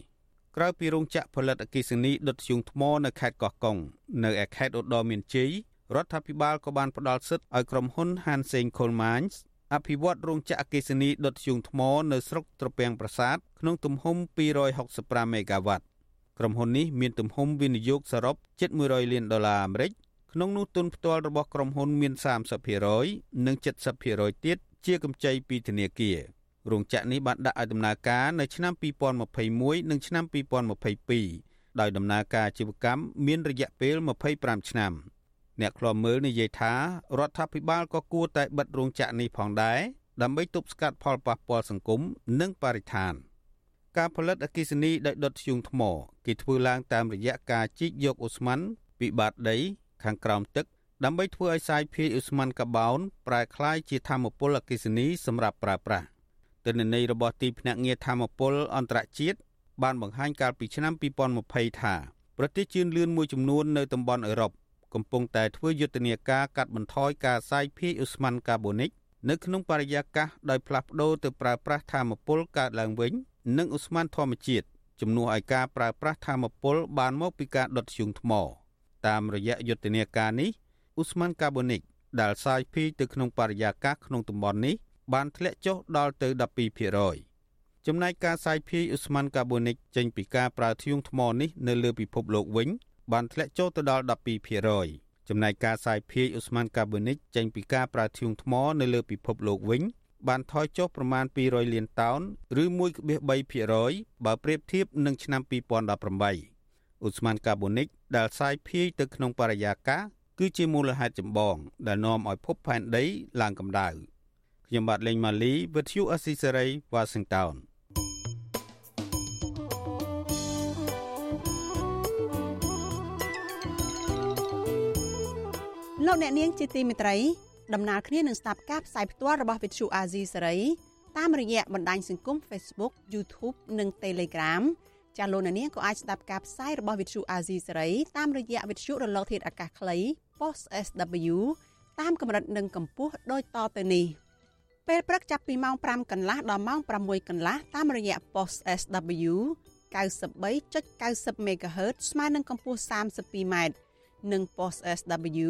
ក្រៅពីរោងចក្រផលិតអគិសនីដុតធ្យូងថ្មនៅខេត្តកោះកុងនៅឯខេត្តឧត្តរមានជ័យរដ្ឋាភិបាលក៏បានផ្ដល់សិទ្ធិឲ្យក្រុមហ៊ុន Hanseng Coal Mines អភិវឌ្ឍរោងចក្រអគិសនីដុតធ្យូងថ្មនៅស្រុកត្រពាំងប្រាសាទក្នុងទំហំ265មេហ្គាវ៉ាត់ ក្រុមហ៊ុននេះមានទំហំវិនិយោគសរុបជិត100លានដុល្លារអាមេរិកក្នុងនោះទុនផ្ទាល់របស់ក្រុមហ៊ុនមាន30%និង70%ទៀតជាកម្ចីពីធនាគាររោងចក្រនេះបានដាក់ឲ្យដំណើរការនៅឆ្នាំ2021និងឆ្នាំ2022ដោយដំណើរការអាជីវកម្មមានរយៈពេល25ឆ្នាំអ្នកខ្លាំមើលនិយាយថារដ្ឋាភិបាលក៏គួរតែបិទរោងចក្រនេះផងដែរដើម្បីទប់ស្កាត់ផលប៉ះពាល់សង្គមនិងបរិស្ថាន។ ការផលិតអគិសនីដោយដុតធ្យូងថ្មគេធ្វើឡើងតាមរយៈការជីកយកអូស្ម័នពីបាតដីខាងក្រោមទឹកដើម្បីធ្វើឲ្យសាយភាយអូស្ម័នកាបោនប្រែក្លាយជាធម្មពលអគិសនីសម្រាប់ប្រើប្រាស់ទិន្នន័យរបស់ទីភ្នាក់ងារធម្មពលអន្តរជាតិបានបង្ហាញកាលពីឆ្នាំ2020ថាប្រទេសជឿនលឿនមួយចំនួននៅតំបន់អឺរ៉ុបកំពុងតែធ្វើយុទ្ធនាការកាត់បន្ថយការសាយភាយអូស្ម័នកាបូនិកនៅក្នុងបរិយាកាសដោយផ្លាស់ប្តូរទៅប្រើប្រាស់ធម្មពលកើតឡើងវិញ និងឧស្ម័នធម្មជាតិជំនួសឲ្យការប្រើប្រាស់ធម្មពលបានមកពីការដុតធ្យូងថ្ម តាមរយៈយុទ្ធនាការនេះឧស្ម័នកាបូនិកដែលសាយភាយទៅក្នុងបរិយាកាសក្នុងតំបន់នេះបានធ្លាក់ចុះដល់ទៅ12%ចំណែកការសាយភាយឧស្ម័នកាបូនិកចេញពីការប្រើធ្យូងថ្មនេះនៅលើពិភពលោកវិញ បានធ្លាក់ចុះទៅដល់12%ចំណែកការសាយភាយឧស្ម័នកាបូនិកចេញពីការប្រើធ្យូងថ្មនៅលើពិភពលោកវិញ បានថយចុះប្រមាណ200លានតោនឬ1.3%បើប្រៀបធៀបនឹងឆ្នាំ2018ឧស្ម័នកាបូនិកដែលសាយភាយទៅក្នុងបរិយាកាសគឺជាមូលហេតុចម្បង ដែលនាំឲ្យភពផែនដីឡើងកម្ដៅខ្ញុំបាទលេងម៉ាលីវិទ្យុអស៊ីសេរីវ៉ាស៊ីនតោនលោកអ្នកនាងជាទីមេត្រី ដំណើរគ្នានឹងស្ដាប់ការផ្សាយផ្ទាល់របស់វិទ្យុអាស៊ីសេរីតាមរយៈបណ្ដាញសង្គម Facebook YouTube និង Telegram ចាលោកនាងក៏អាចស្ដាប់ការផ្សាយរបស់វិទ្យុអាស៊ីសេរីតាមរយៈវិទ្យុរលកធាតុអាកាសខ្លី Post SW តាមកម្រិតនិងកម្ពស់ដូចតទៅនេះពេលព្រឹកចាប់ពីម៉ោង5កន្លះដល់ម៉ោង6កន្លះតាមរយៈ Post SW 93.90 MHz ស្មើនឹងកម្ពស់ 32m និង Post SW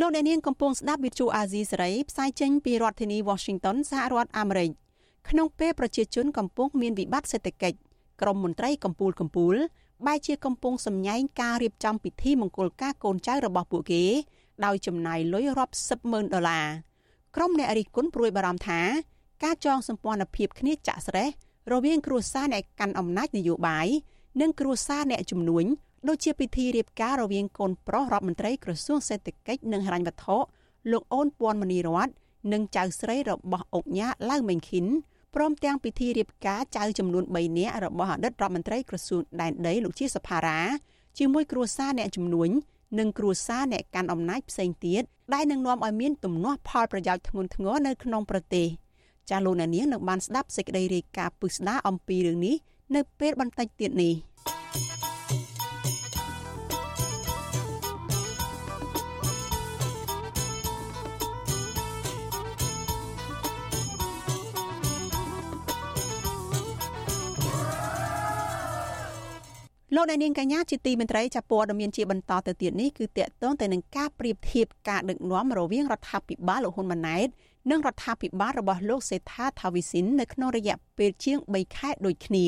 លោកអ្នកនាងកំពុងស្ដាប់វិទ្យុអាស៊ីសេរីផ្សាយចេញពីរដ្ឋធានី Washington សហរដ្ឋអាមេរិកក្នុងពេលប្រជាជនកំពុងមានវិបត្តិសេដ្ឋកិច្ចក្រមមន្ត្រីកម្ពុជាកម្ពុជាបែជាកំពុងសម្ញែងការរៀបចំពិធីមង្គលការកូនចៅរបស់ពួកគេដោយចំណាយលុយរាប់សិបម៉ឺនដុល្លារក្រុមអ្នករិះគន់ព្រួយបារម្ភថាការចងសម្ព័ន្ធភាពគ្នាចាក់ស្រេះរវាងគ្រួសារអ្នកកាន់អំណាចនយោបាយនិងគ្រួសារអ្នកជំនួញ ដូចជាពិធីរៀបការរវាងកូនប្រុសរដ្ឋមន្ត្រីក្រសួងសេដ្ឋកិច្ចនិងហិរញ្ញវត្ថុលោកអូនពាន់មនីរតនិងចៅស្រីរបស់អុកញ៉ាឡៅមេងខិនព្រមទាំងពិធីរៀបការចៅចំនួន3នាក់របស់អតីតរដ្ឋមន្ត្រីក្រសួងដែនដីលោកជាសភារាជាមួយគ្រួសារអ្នកជំនួញនិងគ្រួសារអ្នកកាន់អំណាចផ្សេងទៀតដែលនឹងនាំឲ្យមានទំនាស់ផលប្រយោជន៍ធ្ងន់ធ្ងរនៅក្នុងប្រទេសចាលោកនាងនឹងបានស្ដាប់សេចក្តីរាយការណ៍ពឹស្ដារអំពីរឿងនេះនៅពេលបន្តិចទៀតនេះ។ លោកអ្នកនាងកញ្ញាជាទីមេត្រីចាព័ត៌មានជាបន្តទៅទៀតនេះគឺតកតងទៅនឹងការប្រៀបធៀបការដឹកនាំរវាងរដ្ឋាភិបាលលោកហ៊ុនម៉ាណែតនិងរដ្ឋាភិបាលរបស់លោកសេដ្ឋាថាវិសិននៅក្នុងរយៈពេលជាង3ខែដូចគ្នា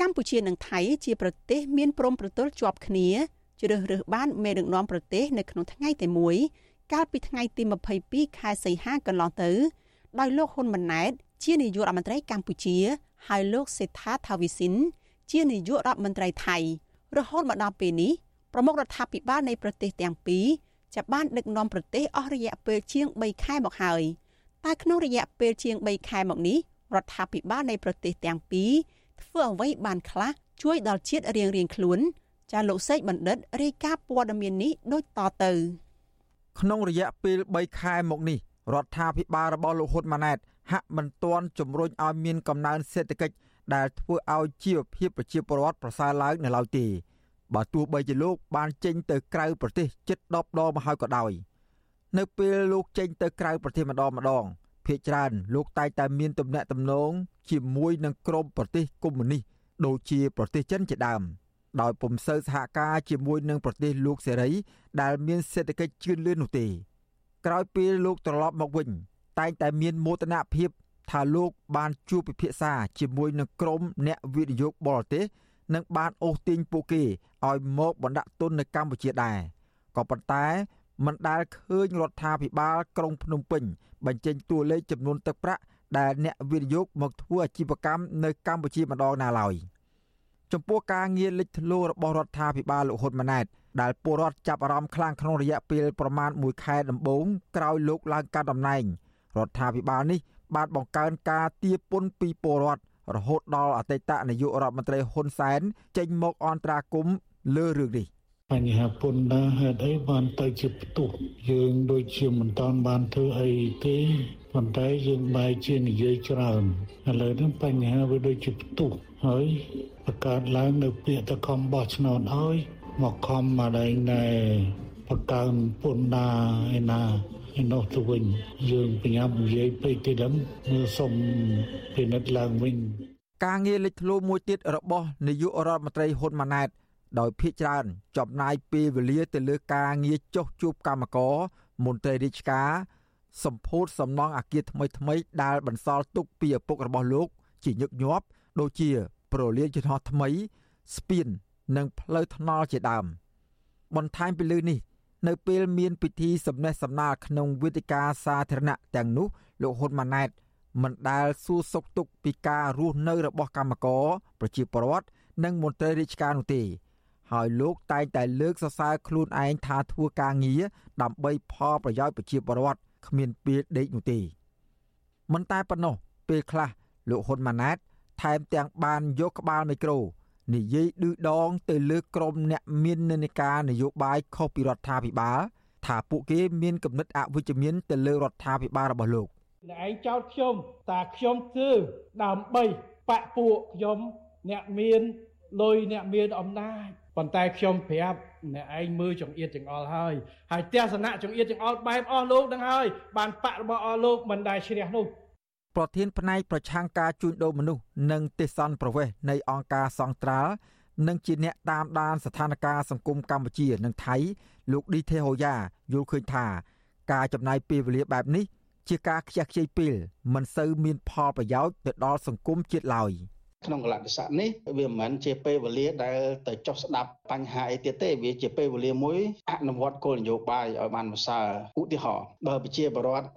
កម្ពុជានិងថៃជាប្រទេសមានព្រំប្រទល់ជាប់គ្នាជ្រើសរើសបានមេដឹកនាំប្រទេសនៅក្នុងថ្ងៃតែមួយកាលពីថ្ងៃទី22ខែសីហាកន្លងទៅដោយលោកហ៊ុនម៉ាណែតជានាយករដ្ឋមន្ត្រីកម្ពុជា ហើយលោកសេដ្ឋាថាវិសិន ជានាយករដ្ឋមន្ត្រីថៃរហូតមកដល់ពេលនេះប្រមុខរដ្ឋាភិបាលនៃប្រទេសទាំងពីរចាប់បានដឹកនាំប្រទេសអស់រយៈពេលជាង3ខែមកហើយតែក្នុងរយៈពេលជាង3ខែមកនេះរដ្ឋាភិបាលនៃប្រទេសទាំងពីរធ្វើអ្វីបានខ្លះជួយដល់ជាតិរៀងរៀងខ្លួន ចាលោកសេកបណ្ឌិតរាយការណ៍ព័ត៌មាននេះដូចតទៅក្នុងរយៈពេល3ខែមកនេះរដ្ឋាភិបាលរបស់លោកហ៊ុនម៉ាណែតហាក់មិនទាន់ជំរុញឲ្យមានកំណើនសេដ្ឋកិច្ច ដែលធ្វើឲ្យជីវភាពប្រជាពលរដ្ឋប្រសើរឡើងនៅឡើយទេបើទោះបីជាលោកបានចេញទៅក្រៅប្រទេសជិត10ដងមកហើយក៏ដោយនៅពេលលោកចេញទៅក្រៅប្រទេសម្ដងម្ដងភាគច្រើនលោកតែងតែមានទំនាក់ទំនងជាមួយនឹងក្រុមប្រទេសកុម្មុយនីសដូចជាប្រទេសចិនជាដើមដោយពុំសូវសហការជាមួយនឹងប្រទេសលោកសេរី ដែលមានសេដ្ឋកិច្ចជឿនលឿននោះទេក្រោយពេលលោកត្រឡប់មកវិញតែងតែមានមោទនភាព ថាលោកបានជួបពិភាក្សាជាមួយនឹងក្រុមអ្នកវិនិយោគបរទេសនិងបានអូសទាញពួកគេឲ្យមកបណ្ដាក់ទុននៅកម្ពុជាដែរក៏ប៉ុន្តែមិនដែលឃើញរដ្ឋាភិបាលក្រុងភ្នំពេញបញ្ចេញតួលេខចំនួនទឹកប្រាក់ដែលអ្នកវិនិយោគមកធ្វើអាជីវកម្មនៅកម្ពុជាម្ដងណាឡើយចំពោះការងារលេចធ្លោរបស់រដ្ឋាភិបាលលោកហ៊ុនម៉ាណែតដែលពលរដ្ឋចាប់អារម្មណ៍ខ្លាំងក្នុងរយៈពេលប្រមាណ1ខែដំបូងក្រោយលោកឡើងកាន់តំណែងរដ្ឋាភិបាលនេះ បានបង្កើនការទារពន្ធពីពលរដ្ឋរហូតដល់អតីតនាយករដ្ឋមន្ត្រីហ៊ុនសែនចេញមកអន្តរាគមន៍លើរឿងនេះបញ្ហាពន្ធដារហេតុអីបានទៅជាផ្ទុះយើងដូចជាមិនតាន់បានធ្វើអីទេប៉ុន្តែយើងបែរជានិយាយច្រើនឥឡូវនេះបញ្ហាវាដូចជាផ្ទុះហើយបង្កើតឡើងនៅពាក្យតខំបោះឆ្នោតឲ្យមកខំមកដែងណែបង្កើនពន្ធដារឯណា ឯនោះទៅវិញយើងបញ្ញាប់និយាយពេកទេដឹងមើលសុំពិនិត្យឡើងវិញការងារលេចធ្លោមួយទៀតរបស់នាយករដ្ឋមន្ត្រីហ៊ុនម៉ាណែតដោយភាកច្រើនចំណាយពេលវេលាទៅលើការងារចុះជួបកម្មករមន្ត្រីរាជការសម្ពោធសំណងអាគារថ្មីថ្មីដែលបន្សល់ទុកពីឪពុករបស់លោក ជាញឹកញាប់ដូចជាប្រលានយន្តហោះថ្មី ស្ពាន និងផ្លូវថ្នល់ជាដើមបន្ថែមពីលើនេះ នៅពេលមានពិធីសំណេះសំណាលក្នុងវេទិកាសាធារណៈទាំងនោះលោកហ៊ុនម៉ាណែតមិនដែលសួរសុខទុក្ខពីការរស់នៅរបស់កម្មករប្រជាពលរដ្ឋនិងមន្ត្រីរាជការនោះទេ ហើយលោកតែងតែលើកសរសើរខ្លួនឯងថាធ្វើការងារដើម្បីផលប្រយោជន៍ប្រជាពលរដ្ឋគ្មានពេលដេកនោះទេមិនតែប៉ុណ្ណោះពេលខ្លះលោកហ៊ុនម៉ាណែតថែមទាំងបានយកក្បាលមីក្រូ និយាយឌឺដងទៅលើក្រុមអ្នកមាននិន្នាការនយោបាយខុសពីរដ្ឋាភិបាលថាពួកគេមានគំនិតអវិជ្ជមានទៅលើរដ្ឋាភិបាលរបស់លោកអ្នកឯងចោទខ្ញុំតាខ្ញុំគឺដើម្បីបាក់ពួកខ្ញុំអ្នកមានលុយអ្នកមានអំណាចប៉ុន្តែខ្ញុំប្រាប់អ្នកឯងមើលចង្អៀតចង្អល់ហើយហើយទស្សនៈចង្អៀតចង្អល់បែបអស់លោកនឹងហើយបានបាក់របស់អស់លោកមិនដែលឈ្នះនោះ ប្រធានផ្នែកប្រឆាំងការជួញដូរមនុស្សនិងទេសន្តប្រវេសនៃអង្គការសង្ត្រាល់និងជាអ្នកតាមដានស្ថានភាពសង្គមកម្ពុជានិងថៃលោកឌីទេហូយ៉ាយល់ឃើញថា ការចំណាយពេលវេលាបែបនេះ ជាការខ្ជះខ្ជាយពេលមិនសូវមានផលប្រយោជន៍ទៅដល់សង្គមជាតិឡើយ។ ក្នុងកលៈទេសៈនេះវាមិនមែនជាពេលវេលាដែលទៅចុះស្ដាប់បញ្ហាអីទៀតទេវាជាពេលវេលាមួយអនុវត្តគោលនយោបាយឲ្យបានប្រសើរឧទាហរណ៍បើប្រជាពលរដ្ឋ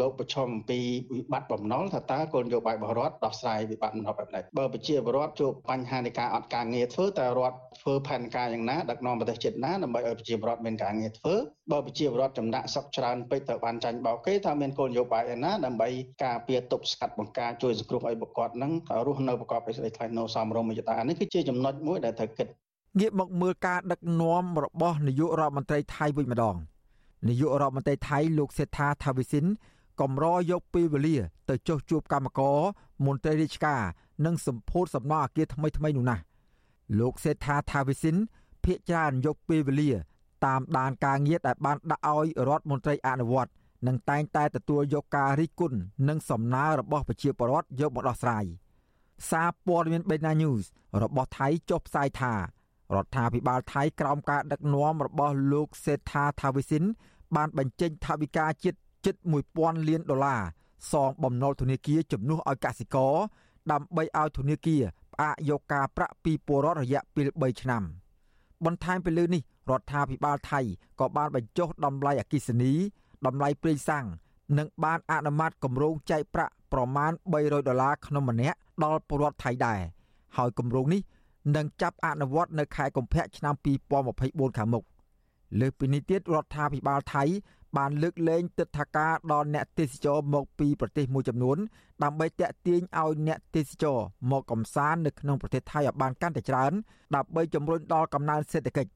លោកប្រឈមអំពីវិបត្តិបំណុលថាតើគោលនយោបាយរបស់រដ្ឋដោះស្រាយវិបត្តិបំណុលបែបណាបើប្រជាពលរដ្ឋជួបបញ្ហានៃការអត់ការងារធ្វើតើរដ្ឋធ្វើផែនការយ៉ាងណាដឹកនាំប្រទេសជាតិណាដើម្បីឲ្យប្រជាពលរដ្ឋមានការងារធ្វើបើប្រជាពលរដ្ឋចំណាក់ស្រុកច្រើនពេកទៅបានចាញ់បោកគេថាមានគោលនយោបាយយ៉ាងណាដើម្បីការពារទប់ស្កាត់បង្ការជួយសង្គ្រោះឲ្យបុគ្គលនឹងរស់នៅប្រកបដោយសេចក្តីថ្លៃថ្នូរសមរម្យយតានេះគឺជាចំណុចមួយដែលត្រូវគិតងាកមកមើលការដឹកនាំរបស់នាយករដ្ឋមន្ត្រីថៃវិញម្ដងនាយករដ្ឋមន្ត្រីថៃលោកសេដ្ឋាថាវិសិនកំរយកពេលវេលា ទៅចុះជួបកម្មករមន្ត្រីរាជការនិងសម្ពោធសំណងអគារថ្មីថ្មីនោះណាស់លោកសេដ្ឋាថាវិសិនភាកច្រើនយកពេលវេលា តាមដានការងារដែលបានដាក់ឲ្យរដ្ឋមន្ត្រីអនុវត្តនិងតែងតែទទួលយកការរិះគន់និងសំណើរបស់ប្រជាពលរដ្ឋយកមកដោះស្រាយ។ សារព័ត៌មាន Bena News របស់ថៃចុះផ្សាយថារដ្ឋាភិបាលថៃក្រោមការដឹកនាំរបស់លោកសេដ្ឋាថាវិសិនបានបញ្ចេញថវិកាជាតិជិត1000លានដុល្លារសងបំណុលធនាគារជំនួសឲ្យកសិករដើម្បីឲ្យធនាគារផ្អាកយកការប្រាក់ពីពលរដ្ឋរយៈពេល3ឆ្នាំបន្ថែមពីលើនេះរដ្ឋាភិបាលថៃក៏បានបញ្ចុះតម្លៃអគិសនីតម្លៃប្រេងសាំងនិងបានអនុម័តគម្រោងចែកប្រាក់ ប្រមាណ300ដុល្លារក្នុងម្នាក់ដល់ពលរដ្ឋថៃដែរហើយគម្រោងនេះនឹងចាប់អនុវត្តនៅខែកុម្ភៈឆ្នាំ2024ខាងមុខលើសពីនេះទៀតរដ្ឋាភិបាលថៃ បានលើកលែងទឹកថាការដល់អ្នកទេសចរមកពីប្រទេសមួយចំនួន ដើម្បីតាក់ទាញឲ្យអ្នកទេសចរមកកំសាន្តនៅក្នុងប្រទេសថៃឲ្យបានកាន់តែច្រើនដើម្បីជំរុញដល់កំណើនសេដ្ឋកិច្ច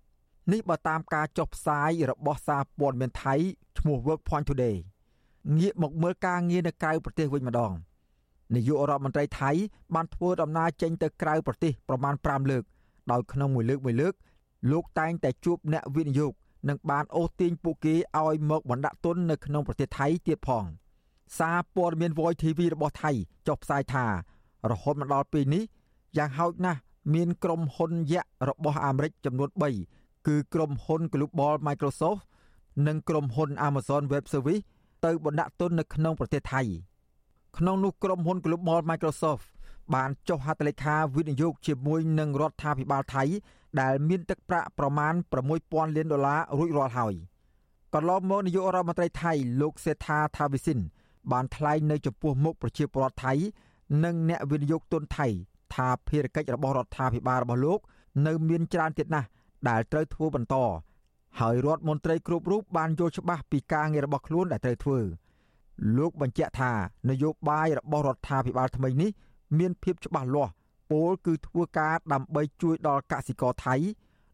នេះបើតាមការចុះផ្សាយរបស់សារព័ត៌មានថៃឈ្មោះ Work Point Today ងាកមកមើលការងារនៅក្រៅប្រទេសវិញម្ដងនាយករដ្ឋមន្ត្រីថៃបានធ្វើដំណើរចេញទៅក្រៅប្រទេសប្រមាណ5លើកដោយក្នុងមួយលើកមួយលើក លោកតែងតែជួបអ្នកវិនិយោគនិងបានអូសទាញពួកគេឲ្យមកបណ្ដាក់ទុននៅក្នុងប្រទេសថៃទៀតផងសារព័ត៌មាន Voice TV របស់ថៃចុះផ្សាយថា រហូតមកដល់ពេលនេះយ៉ាងហោចណាស់មានក្រុមហ៊ុនយក្សរបស់អាមេរិកចំនួន3គឺក្រុមហ៊ុន Global Microsoft និងក្រុមហ៊ុន Amazon Web Service ទៅបណ្ដាក់ទុននៅក្នុងប្រទេសថៃក្នុងនោះក្រុមហ៊ុន Global Microsoft បានចុះហត្ថលេខាវិនិយោគជាមួយនឹងរដ្ឋាភិបាលថៃ ដែលមានទឹកប្រាក់ប្រមាណ6000លានដុល្លាររួចរាល់ហើយកន្លងមកនាយករដ្ឋមន្ត្រីថៃលោកសេដ្ឋាថាវិសិនបានថ្លែងនៅចំពោះមុខប្រជាពលរដ្ឋថៃ និងអ្នកវិនិយោគទុនថៃ ថាភារកិច្ចរបស់រដ្ឋាភិបាលរបស់លោក នៅមានច្រើនទៀតណាស់ដែលត្រូវធ្វើបន្ត ហើយរដ្ឋមន្ត្រីគ្រប់រូបបានយល់ច្បាស់ពីការងាររបស់ខ្លួនដែលត្រូវធ្វើលោកបញ្ជាក់ថានយោបាយរបស់រដ្ឋាភិបាលថ្មីនេះមានភាពច្បាស់លាស់ពលគឺធ្វើការដើម្បីជួយដល់កសិករថៃ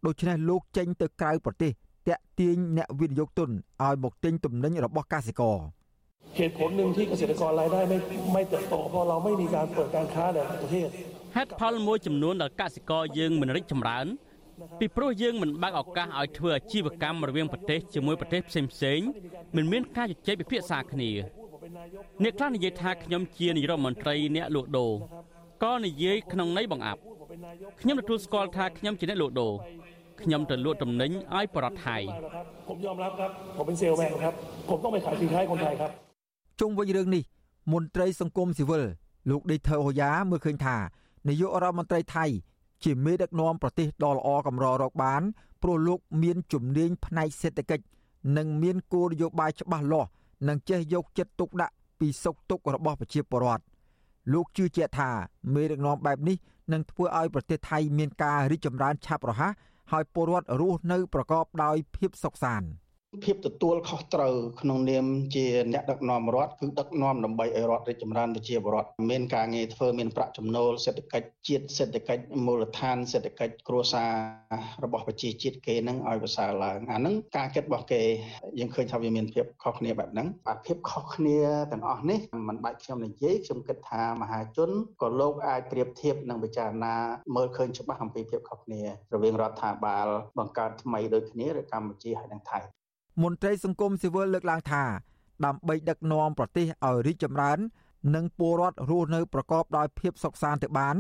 ដូច្នេះលោកចេញទៅក្រៅប្រទេសតាក់ទាញអ្នកវិនិយោគទុនឲ្យមកទិញទំនិញរបស់កសិករเหตุผลหนึ่งที่เกษตรกรรายได้ไม่ไม่เติบโตเพราะเราไม่มีการเปิดการค้าในประเทศហេតុផលមួយចំនួនដែលកសិករយើងមិនរីកចម្រើន ពីព្រោះយើងមិនបើកឱកាសឲ្យធ្វើអាជីវកម្មរវាងប្រទេសជាមួយប្រទេសផ្សេងផ្សេងមិនមានការជជែកពិភាក្សាគ្នាអ្នកខ្លះនិយាយថាខ្ញុំជានាយរដ្ឋមន្ត្រីអ្នកលក់ដូរក៏និយាយក្នុងន័យបង្អាប់ខ្ញុំទទួលស្គាល់ថាខ្ញុំជាអ្នកលក់ដូរខ្ញុំទៅលក់ទំនិញឲ្យបរដ្ឋថៃผมยอมรับครับผมเป็นเซลแมนครับผมต้องไปขายสินค้าให้คนไทยครับជុំវិញរឿងនេះមន្ត្រីសង្គមស៊ីវិលលោកដេថើហូយ៉ាមើលឃើញថានាយករដ្ឋមន្ត្រីថៃ ជាមេដឹកនាំប្រទេសដ៏ល្អកម្ររកបានព្រោះលោកមានជំនាញផ្នែកសេដ្ឋកិច្ចនិងមានគោលនយោបាយច្បាស់លាស់និងចេះយកចិត្តទុកដាក់ពីសុខទុក្ខរបស់ប្រជាពលរដ្ឋលោកជឿជាក់ថាមេដឹកនាំបែបនេះនឹងធ្វើឲ្យប្រទេសថៃមានការរីកចម្រើនឆាប់រហ័សហើយពលរដ្ឋរស់នៅប្រកបដោយភាពសុខសាន្ត។ ភាពទទួលខុសត្រូវក្នុងនាមជាអ្នកដឹកនាំរដ្ឋគឺដឹកនាំដើម្បីឲ្យរដ្ឋរីកចម្រើនប្រជាពលរដ្ឋមានការងារធ្វើមានប្រាក់ចំណូលសេដ្ឋកិច្ចជាតិសេដ្ឋកិច្ចមូលដ្ឋានសេដ្ឋកិច្ចគ្រួសាររបស់ប្រជាជាតិគេនឹងឲ្យប្រសើរឡើងអាហ្នឹងការគិតរបស់គេយើងឃើញថាវាមានភាពខុសគ្នាបែបហ្នឹងអាភាពខុសគ្នាទាំងអស់នេះมันបាច់ខ្ញុំនិយាយខ្ញុំគិតថាមហាជនក៏លោកអាចប្រៀបធៀបនិងពិចារណាមើលឃើញច្បាស់អំពីភាពខុសគ្នារវាងរដ្ឋាភិបាលបង្កើតថ្មីដូចគ្នាឬកម្ពុជាហើយនិងថៃ មន្ត្រីសង្គមស៊ីវិលលើកឡើងថា ដើម្បីដឹកនាំប្រទេសឲ្យរីកចម្រើន និងពលរដ្ឋរស់នៅប្រកបដោយភាពសុខសាន្តទៅបាន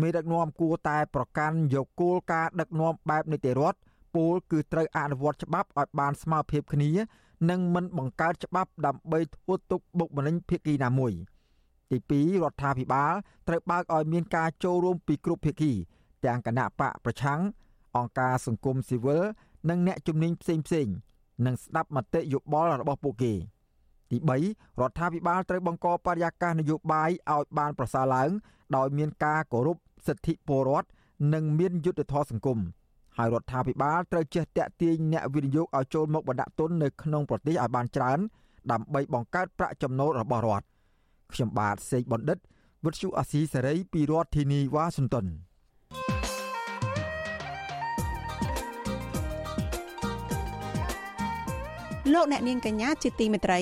មេដឹកនាំគួរតែប្រកាន់យកគោលការណ៍ដឹកនាំបែបនីតិរដ្ឋពលគឺត្រូវអនុវត្តច្បាប់ឲ្យបានស្មើភាពគ្នា និងមិនបង្កើតច្បាប់ដើម្បីធ្វើទុកបុកម្នេញភាគីណាមួយទី2រដ្ឋាភិបាលត្រូវបើកឲ្យមានការចូលរួមពីគ្រប់ភាគី ទាំងគណៈបកប្រឆាំងអង្គការសង្គមស៊ីវិលនិងអ្នកជំនាញផ្សេងផ្សេង និងស្ដាប់មតិយោបល់របស់ពួកគេទី3រដ្ឋាភិបាលត្រូវបង្កបរិយាកាសនយោបាយឲ្យបានប្រសើរឡើង ដោយមានការគោរពសិទ្ធិពលរដ្ឋនិងមានយុត្តិធម៌សង្គមហើយរដ្ឋាភិបាលត្រូវចេះតាក់ទាញអ្នកវិនិយោគឲ្យចូលមកបណ្ដាក់ទុននៅក្នុងប្រទេសឲ្យបានច្រើន ដើម្បីបង្កើតប្រាក់ចំណូលរបស់រដ្ឋខ្ញុំបាទសេកបណ្ឌិតវិទ្យុអាស៊ីសេរីពីរដ្ឋធានីវ៉ាស៊ីនតោន លោកអ្នកនាងកញ្ញាជាទីមេត្រី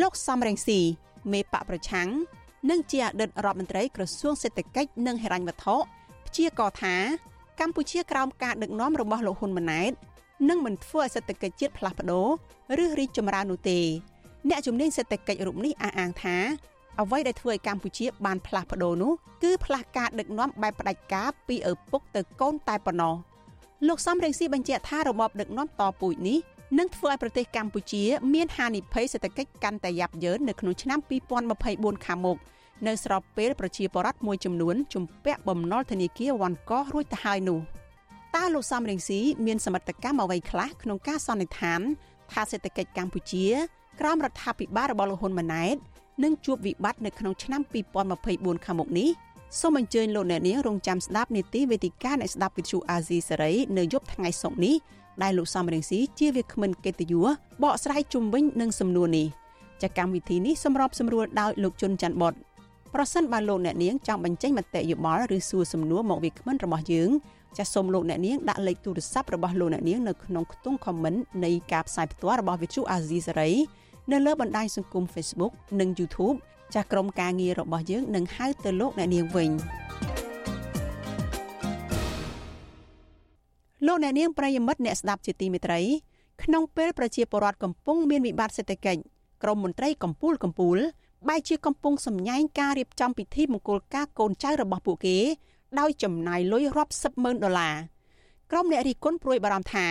លោកសំរងស៊ីមេបកប្រឆាំងនិងជាអតីតរដ្ឋមន្ត្រីក្រសួងសេដ្ឋកិច្ចនិងហិរញ្ញវត្ថុព្យាករថា កម្ពុជាក្រោមការដឹកនាំរបស់លោកហ៊ុនម៉ាណែតនឹងមិនធ្វើឲ្យសេដ្ឋកិច្ចជាតិផ្លាស់ប្ដូរឬរីកចម្រើននោះទេ អ្នកជំនាញសេដ្ឋកិច្ចរូបនេះអះអាងថាអ្វីដែលធ្វើឲ្យកម្ពុជាបានផ្លាស់ប្ដូរនោះគឺផ្លាស់ការដឹកនាំបែបផ្ដាច់ការពីឪពុកទៅកូនតែប៉ុណ្ណោះលោកសំរងស៊ីបញ្ជាក់ថារបបដឹកនាំតពូជនេះ នឹងធ្វើឲ្យប្រទេសកម្ពុជាមានហានិភ័យសេដ្ឋកិច្ចកាន់តែយ៉ាប់យ៉ឺននៅក្នុងឆ្នាំ2024ខាងមុខនៅស្របពេលប្រជាពលរដ្ឋមួយចំនួនជំពាក់បំណុលធនាគារវ៉ាន់កោរួចទៅហើយនោះតើលោកសំរងស៊ីមានសមត្ថកម្មអ្វីខ្លះក្នុងការសន្និដ្ឋានថាសេដ្ឋកិច្ចកម្ពុជាក្រោមរដ្ឋាភិបាលរបស់លោកហ៊ុនម៉ាណែតនឹងជួបវិបត្តិនៅក្នុងឆ្នាំ2024ខាងមុខនេះសូមអញ្ជើញលោកអ្នកនាងរងចាំស្ដាប់នីតិវេទិកាអ្នកស្ដាប់វិទ្យុអាស៊ីសេរីនៅយប់ថ្ងៃសុក្រនេះ ដែលលោកសំរងស៊ីជាវាគ្មិនកិត្តិយសបកស្រាយជុំវិញនឹងសំណួរនេះចាកម្មវិធីនេះសម្របសម្រួលដោយលោកជុនច័ន្ទបតប្រសិនបើលោកអ្នកនាងចង់បញ្ចេញមតិយោបល់ឬសួរសំណួរមកវាគ្មិនរបស់យើងចាសសូមលោកអ្នកនាងដាក់លេខទូរស័ព្ទរបស់លោកអ្នកនាងនៅក្នុងខ្ទង់ comment នៃការផ្សាយផ្ទាល់របស់ Vithu Azizi Saray នៅលើបណ្ដាញសង្គម Facebook និង YouTube ចាស់ក្រុមការងាររបស់យើងនឹងហៅទៅលោកអ្នកនាងវិញ។ លោកអ្នកនាងប្រិយមិត្តអ្នកស្ដាប់ជាទីមេត្រីក្នុងពេលប្រជាពលរដ្ឋកំពុងមានវិបត្តិសេដ្ឋកិច្ចក្រមមន្ត្រីកម្ពុជាកម្ពុជាបែរជាកំពុងសម្ញែងការរៀបចំពិធីមង្គលការកូនចៅរបស់ពួកគេដោយចំណាយលុយរាប់សិបម៉ឺនដុល្លារក្រុមអ្នករិះគន់ព្រួយបារម្ភថា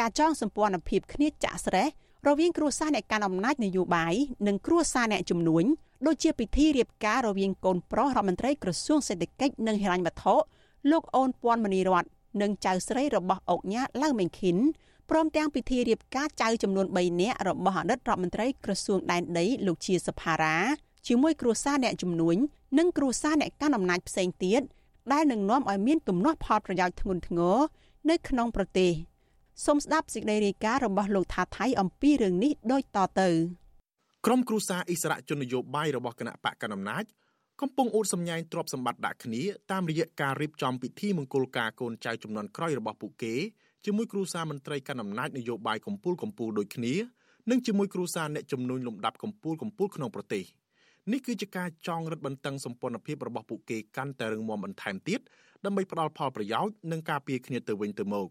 ការចងសម្ព័ន្ធភាពគ្នាចាក់ស្រេះរវាងគ្រួសារអ្នកកាន់អំណាចនយោបាយនិងគ្រួសារអ្នកជំនួញដូចជាពិធីរៀបការរវាងកូនប្រុសរដ្ឋមន្ត្រីក្រសួងសេដ្ឋកិច្ចនិងហិរញ្ញវត្ថុលោកអូនពាន់មនីរត និងចៅស្រីរបស់អុកញ៉ាឡៅមេងខិនព្រមទាំងពិធីរៀបការចៅចំនួន3នាក់របស់អតីតរដ្ឋមន្ត្រីក្រសួងដែនដីលោកជាសភារាជាមួយគ្រួសារអ្នកជំនួញនិងគ្រួសារអ្នកកាន់អំណាចផ្សេងទៀតដែលនឹងនាំឲ្យមានទំនាស់ផលប្រយោជន៍ធ្ងន់ធ្ងរនៅក្នុងប្រទេសសូមស្ដាប់សេចក្តីរាយការណ៍របស់លោកថាថៃអំពីរឿងនេះដូចតទៅក្រុមគ្រួសារអិសរាជជននយោបាយរបស់គណៈបកកណ្ដាលអំណាច កំពុងអួតសម្ញែងទ្រព្យសម្បត្តិដាក់គ្នាតាមរយៈការរៀបចំពិធីមង្គលការកូនចៅចំនួនក្រោយរបស់ពួកគេជាមួយគ្រូសាមន្ត្រីកណ្ដាលអំណាចនយោបាយកម្ពុជាកម្ពុជាដូចគ្នានិងជាមួយគ្រូសាអ្នកជំនួញលំដាប់កម្ពុជាកម្ពុជាក្នុងប្រទេសនេះគឺជាការចងរឹតបន្តឹងសម្ព័ន្ធភាពរបស់ពួកគេកាន់តែរឹងមាំបន្ថែមទៀតដើម្បីផ្ដល់ផលប្រយោជន៍និងការពារគ្នាទៅវិញទៅមក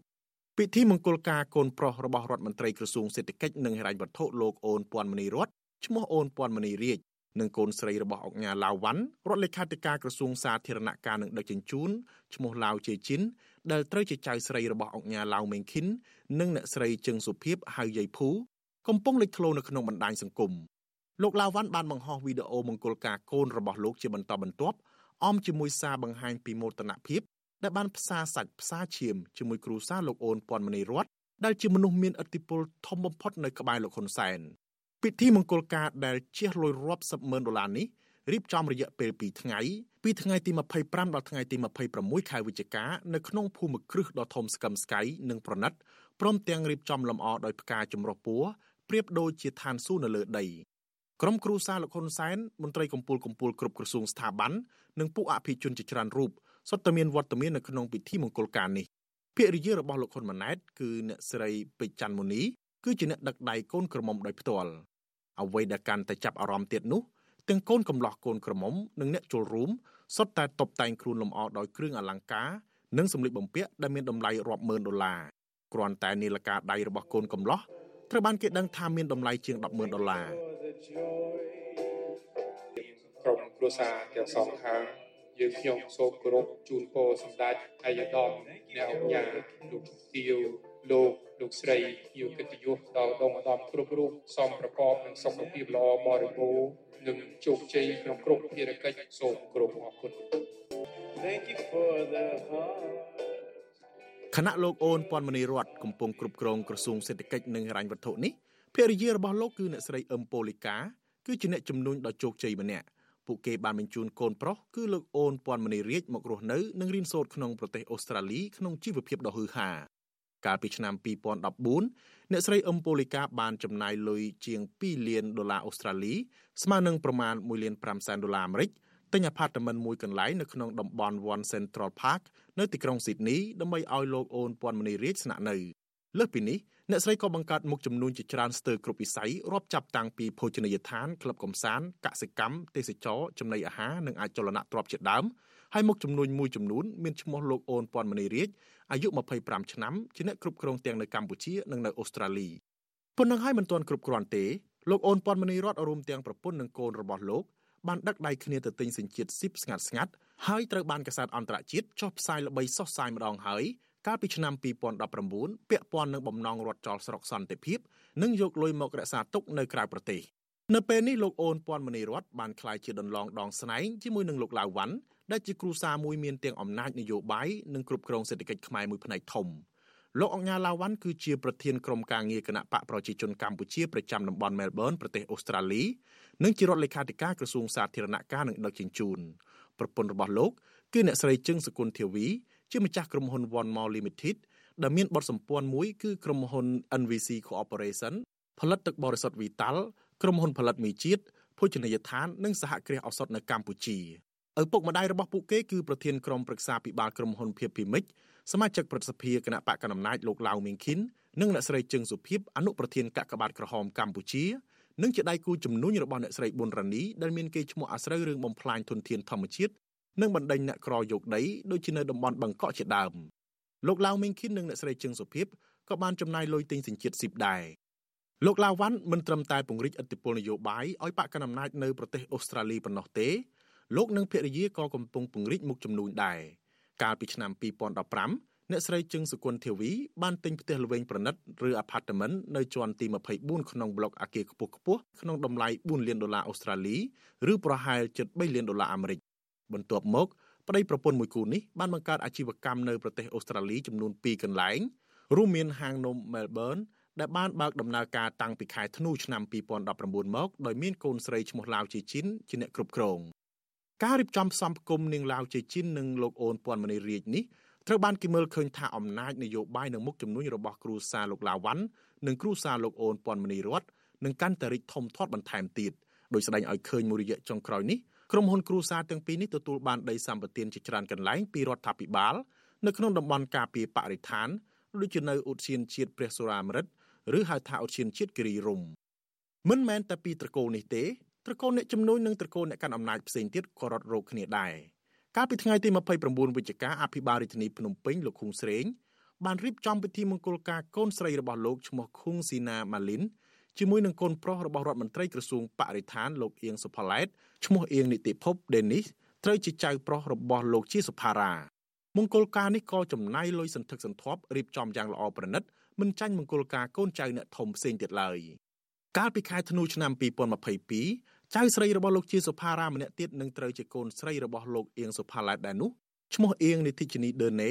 ពិធីមង្គលការកូនប្រុសរបស់រដ្ឋមន្ត្រីក្រសួងសេដ្ឋកិច្ចនិងហិរញ្ញវត្ថុលោកអូនពាន់មនីរតឈ្មោះអូនពាន់មនីរាជ និងកូនស្រីរបស់អង្គការឡាវវ៉ាន់រដ្ឋលេខាធិការក្រសួងសាធារណការនិងដឹកជញ្ជូនឈ្មោះឡាវជេជីនដែលត្រូវជាចៅស្រីរបស់អង្គការឡាវមេងខិននិងអ្នកស្រីជឹងសុភីបហៅយាយភូកំពុងលេចធ្លោនៅក្នុងបណ្ដាញសង្គមលោកឡាវវ៉ាន់បានបង្ហោះវីដេអូមង្គលការកូនរបស់លោកជាបន្តបន្ទាប់អមជាមួយសារបង្ហាញពីមោទនភាពដែលបានផ្សារសាច់ផ្សារឈាមជាមួយគ្រូសាលោកអូនពាន់មនីរតដែលជាមនុស្សមានឥទ្ធិពលធំបំផុតនៅក្បែរលោកហ៊ុនសែន ពិធីមង្គលការដែលជះលុយរាប់សិបម៉ឺនដុល្លារនេះរៀបចំរយៈពេល2ថ្ងៃពីថ្ងៃទី25ដល់ថ្ងៃទី26ខែវិច្ឆិកានៅក្នុងភូមិគ្រឹះដ៏ធំស្កឹមស្កៃនិងប្រណិតព្រមទាំងរៀបចំលម្អដោយផ្កាចម្រុះពណ៌ប្រៀបដូចជាឋានសួគ៌នៅលើដីក្រុមគ្រូសាលោកហ៊ុនសែនមន្ត្រីកម្ពុជាកម្ពុជាគ្រប់ក្រសួងស្ថាប័ននិងពួកអភិជនជាច្រើនរូបសុទ្ធតែមានវត្តមាននៅក្នុងពិធីមង្គលការនេះភរិយារបស់លោកហ៊ុនម៉ាណែតគឺអ្នកស្រីពេជ្រច័ន្ទមុនីគឺជាអ្នកដឹកដៃកូនក្រមុំដោយផ្ទាល់ អ្វីដែលកាន់តែចាប់អារម្មណ៍ទៀតនោះទាំងកូនកំលោះកូនក្រមុំនិងអ្នកចូលរួមសុទ្ធតែតុបតែងខ្លួនលម្អដោយគ្រឿងអលង្ការនិងសម្លៀកបំពាក់ដែលមានតម្លៃរាប់ម៉ឺនដុល្លារគ្រាន់តែនាឡិកាដៃរបស់កូនកំលោះត្រូវបានគេដឹងថាមានតម្លៃជាង100,000ដុល្លារក្រុមគ្រួសារទាំងសងខាងយើងខ្ញុំសូមគោរពជូនពរសម្ដេចអាយដាមអ្នកអង្គញាលោកទាវ លោកលោកស្រីយុគតិយុសដល់ដងឧត្តមគ្រប់រូបសំប្រកបនឹងសុខភាពល្អបរិបូរណ៍និងជោគជ័យក្នុងគ្រប់ភារកិច្ចសូមគោរពអរគុណ Thank you for the heart គណៈលោកអូនពាន់មនីរតកំពុងគ្រប់គ្រងក្រសួងសេដ្ឋកិច្ចនិងហិរញ្ញវត្ថុនេះភរិយារបស់លោកគឺអ្នកស្រីអឹមប៉ូលីកាគឺជាអ្នកជំនួញដ៏ជោគជ័យម្នាក់ពួកគេបានបញ្ជូនកូនប្រុសគឺលោកអូនពាន់មនីរាជមករស់នៅនិងរៀនសូត្រក្នុងប្រទេសអូស្ត្រាលីក្នុងជីវភាពដ៏ហ៊ឺហា កាលពីឆ្នាំ2014អ្នកស្រីអឹមប៉ូលីកាបានចំណាយលុយជាង2លានដុល្លារអូស្ត្រាលីស្មើនឹងប្រមាណ1លាន5សែនដុល្លារអាមេរិកទិញអាផាតមិនមួយកន្លែងនៅក្នុងតំបន់ One Central Park នៅទីក្រុងស៊ីដនីដើម្បីឲ្យលោកអូនពាន់មនីរាជស្នាក់នៅលើសពីនេះអ្នកស្រីក៏បង្កើតមុខចំនួនជាច្រើនស្ទើរគ្រប់វិស័យរាប់ចាប់តាំងពីភោជនីយដ្ឋានក្លឹបកំសាន្តកសិកម្មទេសចរចំណីអាហារនិងអាចចលនៈទ្រព្យជាដើម ហើយមុខចំនួនមួយចំនួនមានឈ្មោះលោកអូនពាន់មនីរាជអាយុ25ឆ្នាំជាអ្នកគ្រប់គ្រងទាំងនៅកម្ពុជានិងនៅអូស្ត្រាលីប៉ុណ្ណឹងហើយមិនទាន់គ្រប់គ្រាន់ទេលោកអូនពាន់មនីរតរួមទាំងប្រពន្ធនិងកូនរបស់លោកបានដឹកដៃគ្នាទៅទិញសេចក្ដីស៊ីបស្ងាត់ស្ងាត់ហើយត្រូវបានកាសែតអន្តរជាតិចុះផ្សាយល្បីសុសសាយម្ដងហើយកាលពីឆ្នាំ2019ពាក់ព័ន្ធនឹងបំណងរត់ចោលស្រុកសន្តិភាពនិងយកលុយមករក្សាទុកនៅក្រៅប្រទេសនៅពេលនេះលោកអូនពាន់មនីរតបានក្លាយជាដន្លងដងស្នែងជាមួយនឹងលោកឡាវវ៉ាន់ ដែលជាគ្រូសាមួយមានទាំងអំណាចនយោបាយនិងគ្រប់គ្រងសេដ្ឋកិច្ចខ្មែរមួយផ្នែកធំលោកអង្ញាឡាវ៉ាន់គឺជាប្រធានក្រុមការងារគណៈបកប្រជាជនកម្ពុជាប្រចាំតំបន់មែលប៊នប្រទេសអូស្ត្រាលីនិងជារដ្ឋលេខាធិការក្រសួងសាធារណការនិងដឹកជញ្ជូនប្រពន្ធរបស់លោកគឺអ្នកស្រីជឹងសគុណធាវីជាម្ចាស់ក្រុមហ៊ុន One Mall Limited ដែលមានបទសម្ព័ន្ធមួយគឺក្រុមហ៊ុន NVC Corporation ផលិតទឹកបរិសុទ្ធ Vital ក្រុមហ៊ុនផលិតមីជាតិភោជនីយដ្ឋាននិងសហគ្រាសឱសថនៅកម្ពុជា ឪពុកម្ដាយរបស់ពួកគេគឺប្រធានក្រុមប្រឹក្សាពិបាលក្រុមហ៊ុនភៀបពីមិចសមាជិកប្រតិសភាគណៈបកកណ្ដាលអំណាចលោកឡាវមីងខិននិងអ្នកស្រីជឹងសុភីបអនុប្រធានកាកបាទក្រហមកម្ពុជានិងជាដៃគូជំនួញរបស់អ្នកស្រីប៊ុនរ៉ានីដែលមានគេឈ្មោះអាស្រូវរឿងបំផ្លាញធនធានធម្មជាតិនិងបណ្ដេញអ្នកក្រយកដីដូចជានៅតំបន់បង្កក់ជាដើមលោកឡាវមេងខិននិងអ្នកស្រីជឹងសុភីបក៏បានចំណាយលុយទិញសញ្ជាតិស៊ីបដែរលោកឡាវ៉ាន់មិនត្រឹមតែពង្រីកឥទ្ធិពលនយោបាយឲ្យបកកណ្ដាលអំណាចនៅប្រទេសអូស្ត្រាលីប៉ុណ្ណោះទេ លោកនិងភរិយាក៏កំពុងពង្រីកមុខចំនួនដែរកាលពីឆ្នាំ2015អ្នកស្រីជឹងសុគន្ធធាវីបានទិញផ្ទះល្វែងប្រណិតឬ apartment នៅជាន់ទី24ក្នុងប្លុកអគារខ្ពស់ខ្ពស់ក្នុងតម្លៃ4លានដុល្លារអូស្ត្រាលីឬប្រហែលជិត3លានដុល្លារអាមេរិកបន្ទាប់មកប្តីប្រពន្ធមួយគូនេះបានបង្កើតអាជីវកម្មនៅប្រទេសអូស្ត្រាលីចំនួន2កន្លែងរួមមានហាងនំ Melbourne ដែលបានបើកដំណើរការតាំងពីខែធ្នូឆ្នាំ2019មកដោយមានកូនស្រីឈ្មោះឡាវជាជីនជាអ្នកគ្រប់គ្រង ការរៀបចំផ្សំផ្គុំនាងឡាវជាជីននិងលោកអូនពាន់មនីរាជនេះត្រូវបានគេមើលឃើញថាអំណាចនយោបាយនិងមុខជំនួញរបស់គ្រូសាលោកឡាវ៉ាន់និងគ្រូសាលោកអូនពាន់មនីរតនឹងកាន់តែរីកធំធាត់បន្ថែមទៀតដោយស្ដែងឲ្យឃើញមួយរយៈចុងក្រោយនេះក្រុមហ៊ុនគ្រូសាទាំងពីរនេះទទួលបានដីសម្បត្តិជាច្រើនកន្លែងពីរដ្ឋាភិបាលនៅក្នុងតំបន់ការពារបរិស្ថានដូចជានៅឧទ្យានជាតិព្រះសូរាមរិទ្ធឬហៅថាឧទ្យានជាតិគិរីរម្យមិនមែនតែពីត្រកូលនេះទេ ត្រកូលអ្នកជំនួយនិងត្រកូលអ្នកកាន់អំណាចផ្សេងទៀតក៏រត់រោគគ្នាដែរកាលពីថ្ងៃទី29វិច្ឆិកាអភិបាលរាជធានីភ្នំពេញលោកឃុងស្រេងបានរៀបចំពិធីមង្គលការកូនស្រីរបស់លោកឈ្មោះឃុងស៊ីណាម៉ាលីនជាមួយនឹងកូនប្រុសរបស់រដ្ឋមន្ត្រីក្រសួងបរិស្ថានលោកអៀងសុផាឡែតឈ្មោះអៀងនីតិភពដេនីសត្រូវជាចៅប្រុសរបស់លោកជាសុផារ៉ាមង្គលការនេះក៏ចំណាយលុយសន្ធឹកសន្ធាប់រៀបចំយ៉ាងល្អប្រណិតមិនចាញ់មង្គលការកូនចៅអ្នកធំផ្សេងទៀតឡើយកាលពីខែធ្នូឆ្នាំ2022 ចៅស្រីរបស់លោកជាសុផារ៉ាម្នាក់ទៀតនឹងត្រូវជាកូនស្រីរបស់លោកអៀងសុផាឡែតដែរនោះឈ្មោះអៀងនិតិជនីដឺណេ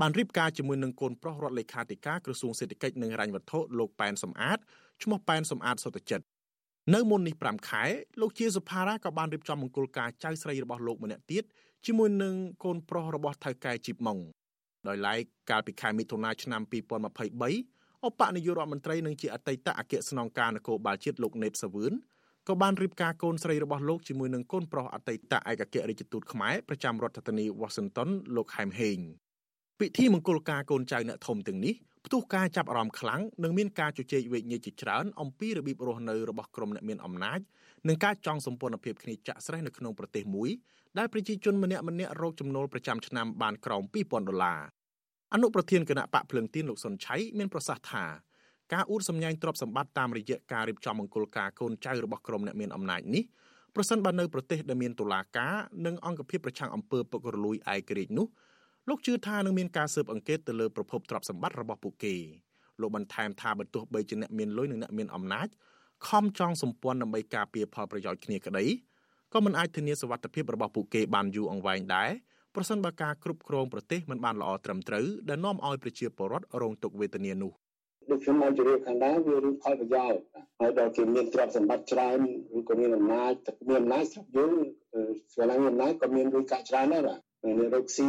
បានរៀបការជាមួយនឹងកូនប្រុសរដ្ឋលេខាធិការក្រសួងសេដ្ឋកិច្ចនិងហិរញ្ញវត្ថុលោកប៉ែនសំអាតឈ្មោះប៉ែនសំអាតសុតចិត្តនៅមុននេះ5ខែលោកជាសុផារ៉ាក៏បានរៀបចំមង្គលការចៅស្រីរបស់លោកម្នាក់ទៀតជាមួយនឹងកូនប្រុសរបស់ថៅកែជីបម៉ុងដោយឡែកកាលពីខែមិថុនាឆ្នាំ2023អបនាយករដ្ឋមន្ត្រីនិងជាអតីតអគ្គស្នងការនគរបាលជាតិលោកណេតសាវឿន ក៏បានរៀបការកូនស្រីរបស់លោកជាមួយនឹងកូនប្រុសអតីតឯកអគ្គរដ្ឋទូតខ្មែរប្រចាំរដ្ឋធានី Washington លោកហែមហេងពិធីមង្គលការកូនចៅអ្នកធំទាំងនេះផ្ទុះការចាប់អារម្មណ៍ខ្លាំងនិងមានការជជែកវែកញែកជាច្រើនអំពីរបៀបរស់នៅរបស់ក្រុមអ្នកមានអំណាចនិងការចង់សម្ព័ន្ធភាពគ្នាចាក់ស្រេះនៅក្នុងប្រទេសមួយដែលប្រជាជនម្នាក់ម្នាក់រកចំណូលប្រចាំឆ្នាំបានក្រោម2000ដុល្លារអនុប្រធានគណៈបកភ្លឹងទៀនលោកសុនឆៃមានប្រសាសន៍ថា ការអួតសម្ញែងទ្រព្យសម្បត្តិតាមរយៈការរៀបចំមង្គលការកូនចៅរបស់ក្រុមអ្នកមានអំណាចនេះប្រសិនបើនៅប្រទេសដែលមានតុលាការនិងអង្គភាពប្រឆាំងអំពើពុករលួយឯករាជ្យនោះលោកជឿថានឹងមានការស៊ើបអង្កេតទៅលើប្រភពទ្រព្យសម្បត្តិរបស់ពួកគេលោកបន្ថែមថាបើទោះបីជាអ្នកមានលុយនិងអ្នកមានអំណាចខំចង់សម្ព័ន្ធដើម្បីការពារផលប្រយោជន៍គ្នាក្តីក៏មិនអាចធានាសុវត្ថិភាពរបស់ពួកគេបានយូរអង្វែងដែរប្រសិនបើការគ្រប់គ្រងប្រទេសមិនបានល្អត្រឹមត្រូវដែលនាំឲ្យប្រជាពលរដ្ឋរងទុក្ខវេទនានោះ ដូចខ្ញុំបានជម្រាបខាងដើមវារឿងផលប្រយោជន៍ហើយដល់គេមានទ្រព្យសម្បត្តិច្រើនឬក៏មានអំណាចទឹកមានអំណាចស្រាប់យើងស្វែងអំណាចក៏មានលុយកាក់ច្រើនដែរបាទអ្នករកស៊ី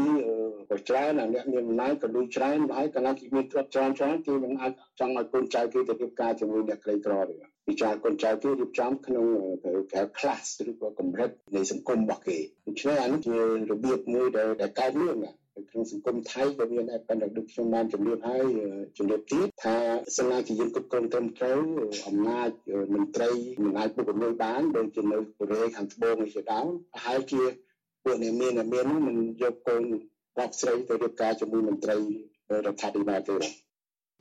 ក៏ច្រើនអ្នកមានអំណាចក៏លុយច្រើនហើយកណ្ដាលគេមានទ្រព្យច្រើនច្រើនគេមិនអាចចង់ឲ្យកូនចៅគេទៅរៀបការជាមួយអ្នកក្រីក្រទេវិចារកូនចៅគេរៀបចំក្នុងគេ class ឬក៏កម្រិតនៃសង្គមរបស់គេដូច្នេះអានេះជារបៀបមួយដែលដែលកើតមានណា ក្នុងសង្គមថៃក៏មានដែរប៉ុន្តែដូចខ្ញុំបានជម្រាបហើយជម្រាបទៀតថាសិនណាជាយើងគ្រប់គ្រងត្រឹមត្រូវអំណាចមន្ត្រីមិនអាចពុករលួយបានដូចជានៅកូរ៉េខាងត្បូងជាដើមប្រហែលជាពួកអ្នកមានអ្នកមានមិនយកកូនរបស់ស្រីទៅរៀបការជាមួយមន្ត្រីរដ្ឋាភិបាលទេ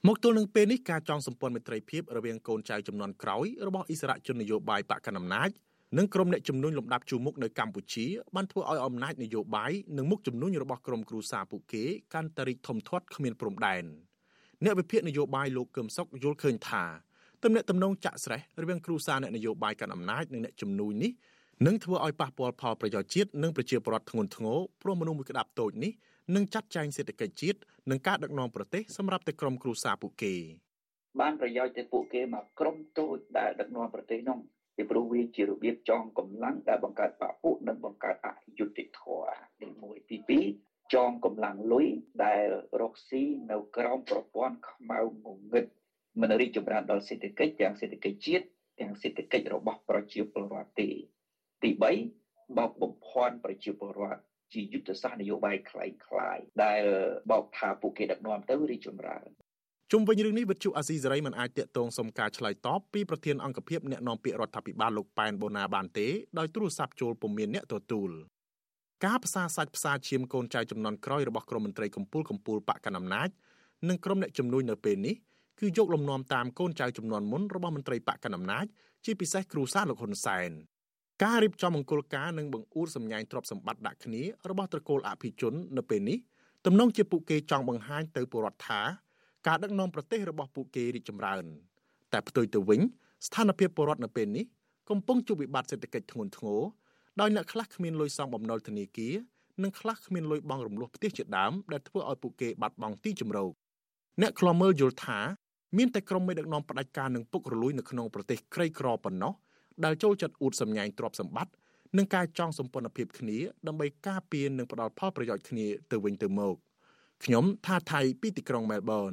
មកទល់នឹងពេលនេះការចងសម្ព័ន្ធមិត្តភាពរវាងកូនចៅចំនួនក្រោយរបស់អិសរាជជននយោបាយបកកណ្ដាលអំណាច និងក្រុមអ្នកជំនួញលំដាប់ជួរមុខនៅកម្ពុជាបានធ្វើឲ្យអំណាចនយោបាយនិងមុខជំនួញរបស់ក្រុមគ្រួសារពួកគេកាន់តែរីកធំធាត់គ្មានព្រំដែនអ្នកវិភាគនយោបាយលោកកឹមសុខយល់ឃើញថាទំនាក់ទំនងចាក់ស្រេះរវាងគ្រួសារអ្នកនយោបាយកាន់អំណាចនិងអ្នកជំនួញនេះនឹងធ្វើឲ្យប៉ះពាល់ផលប្រយោជន៍ជាតិនិងប្រជាពលរដ្ឋធ្ងន់ធ្ងរព្រោះមនុស្សមួយក្តាប់តូចនេះនឹងចាត់ចែងសេដ្ឋកិច្ចជាតិនិងការដឹកនាំប្រទេសសម្រាប់តែក្រុមគ្រួសារពួកគេបានប្រយោជន៍ទៅពួកគេមកក្រុមតូចដែលដឹកនាំប្រទេសនោះ ពីព្រោះវាជារបៀបចងកម្លាំងដែលបង្កើតបពុនិងបង្កើតអយុត្តិធម៌ទី1ទី2ចងកម្លាំងលុយដែលរកស៊ីនៅក្រោមប្រព័ន្ធខ្មៅងងឹតមិនរីកចម្រើនដល់សេដ្ឋកិច្ចទាំងសេដ្ឋកិច្ចជាតិទាំងសេដ្ឋកិច្ចរបស់ប្រជាពលរដ្ឋទេទី3បោកបំភាន់ប្រជាពលរដ្ឋជាយុទ្ធសាស្ត្រនយោបាយคล้ายៗដែលបោកថាពួកគេដឹកនាំទៅរីកចម្រើន ជុំវិញរឿងនេះវិទ្យុអាស៊ីសេរីមិនអាចតាកតងសុំការឆ្លើយតបពីប្រធានអង្គភិបអ្នកនាំពាក្យរដ្ឋាភិបាលលោកប៉ែនបូណាបានទេដោយទូរស័ព្ទចូលពុំមានអ្នកទទួលការផ្សាសាច់ផ្សាឈាមកូនចៅចំនួនក្រោយរបស់ក្រមមន្ត្រីកម្ពុជាកម្ពុជាបកកណ្ដាលអំណាចនិងក្រុមអ្នកជំនួយនៅពេលនេះគឺយកលំនាំតាមកូនចៅចំនួនមុនរបស់មន្ត្រីបកកណ្ដាលអំណាចជាពិសេសគ្រូសាស្ត្រលោកហ៊ុនសែនការរៀបចំមង្គលការនិងបង្អួតសម្ញែងទ្រព្យសម្បត្តិដាក់គ្នារបស់ត្រកូលអភិជននៅពេលនេះទំនងជាពួកគេចង់បង្ហាញទៅពលរដ្ឋថា ការដឹកនាំប្រទេសរបស់ពួកគេរីកចម្រើន តែផ្ទុយទៅវិញស្ថានភាពពលរដ្ឋនៅពេលនេះកំពុងជួបវិបត្តិសេដ្ឋកិច្ចធ្ងន់ធ្ងរដោយអ្នកខ្លះគ្មានលុយសងបំណុលធនាគារនិងខ្លះគ្មានលុយបង់រំលោះផ្ទះជាដើមដែលធ្វើឲ្យពួកគេបាត់បង់ទីជម្រកអ្នកខ្លមើលយល់ថាមានតែក្រុមមេដឹកនាំផ្ដាច់ការនឹងពុករលួយនៅក្នុងប្រទេសក្រីក្រប៉ុណ្ណោះដែលចូលចិត្តអួតសម្ញែងទ្រព្យសម្បត្តិនិងការចងសម្ព័ន្ធភាពគ្នាដើម្បីការពារនិងផ្ដល់ផលប្រយោជន៍គ្នាទៅវិញទៅមក ខ្ញុំថាថៃពីទីក្រុងមែលប៊ន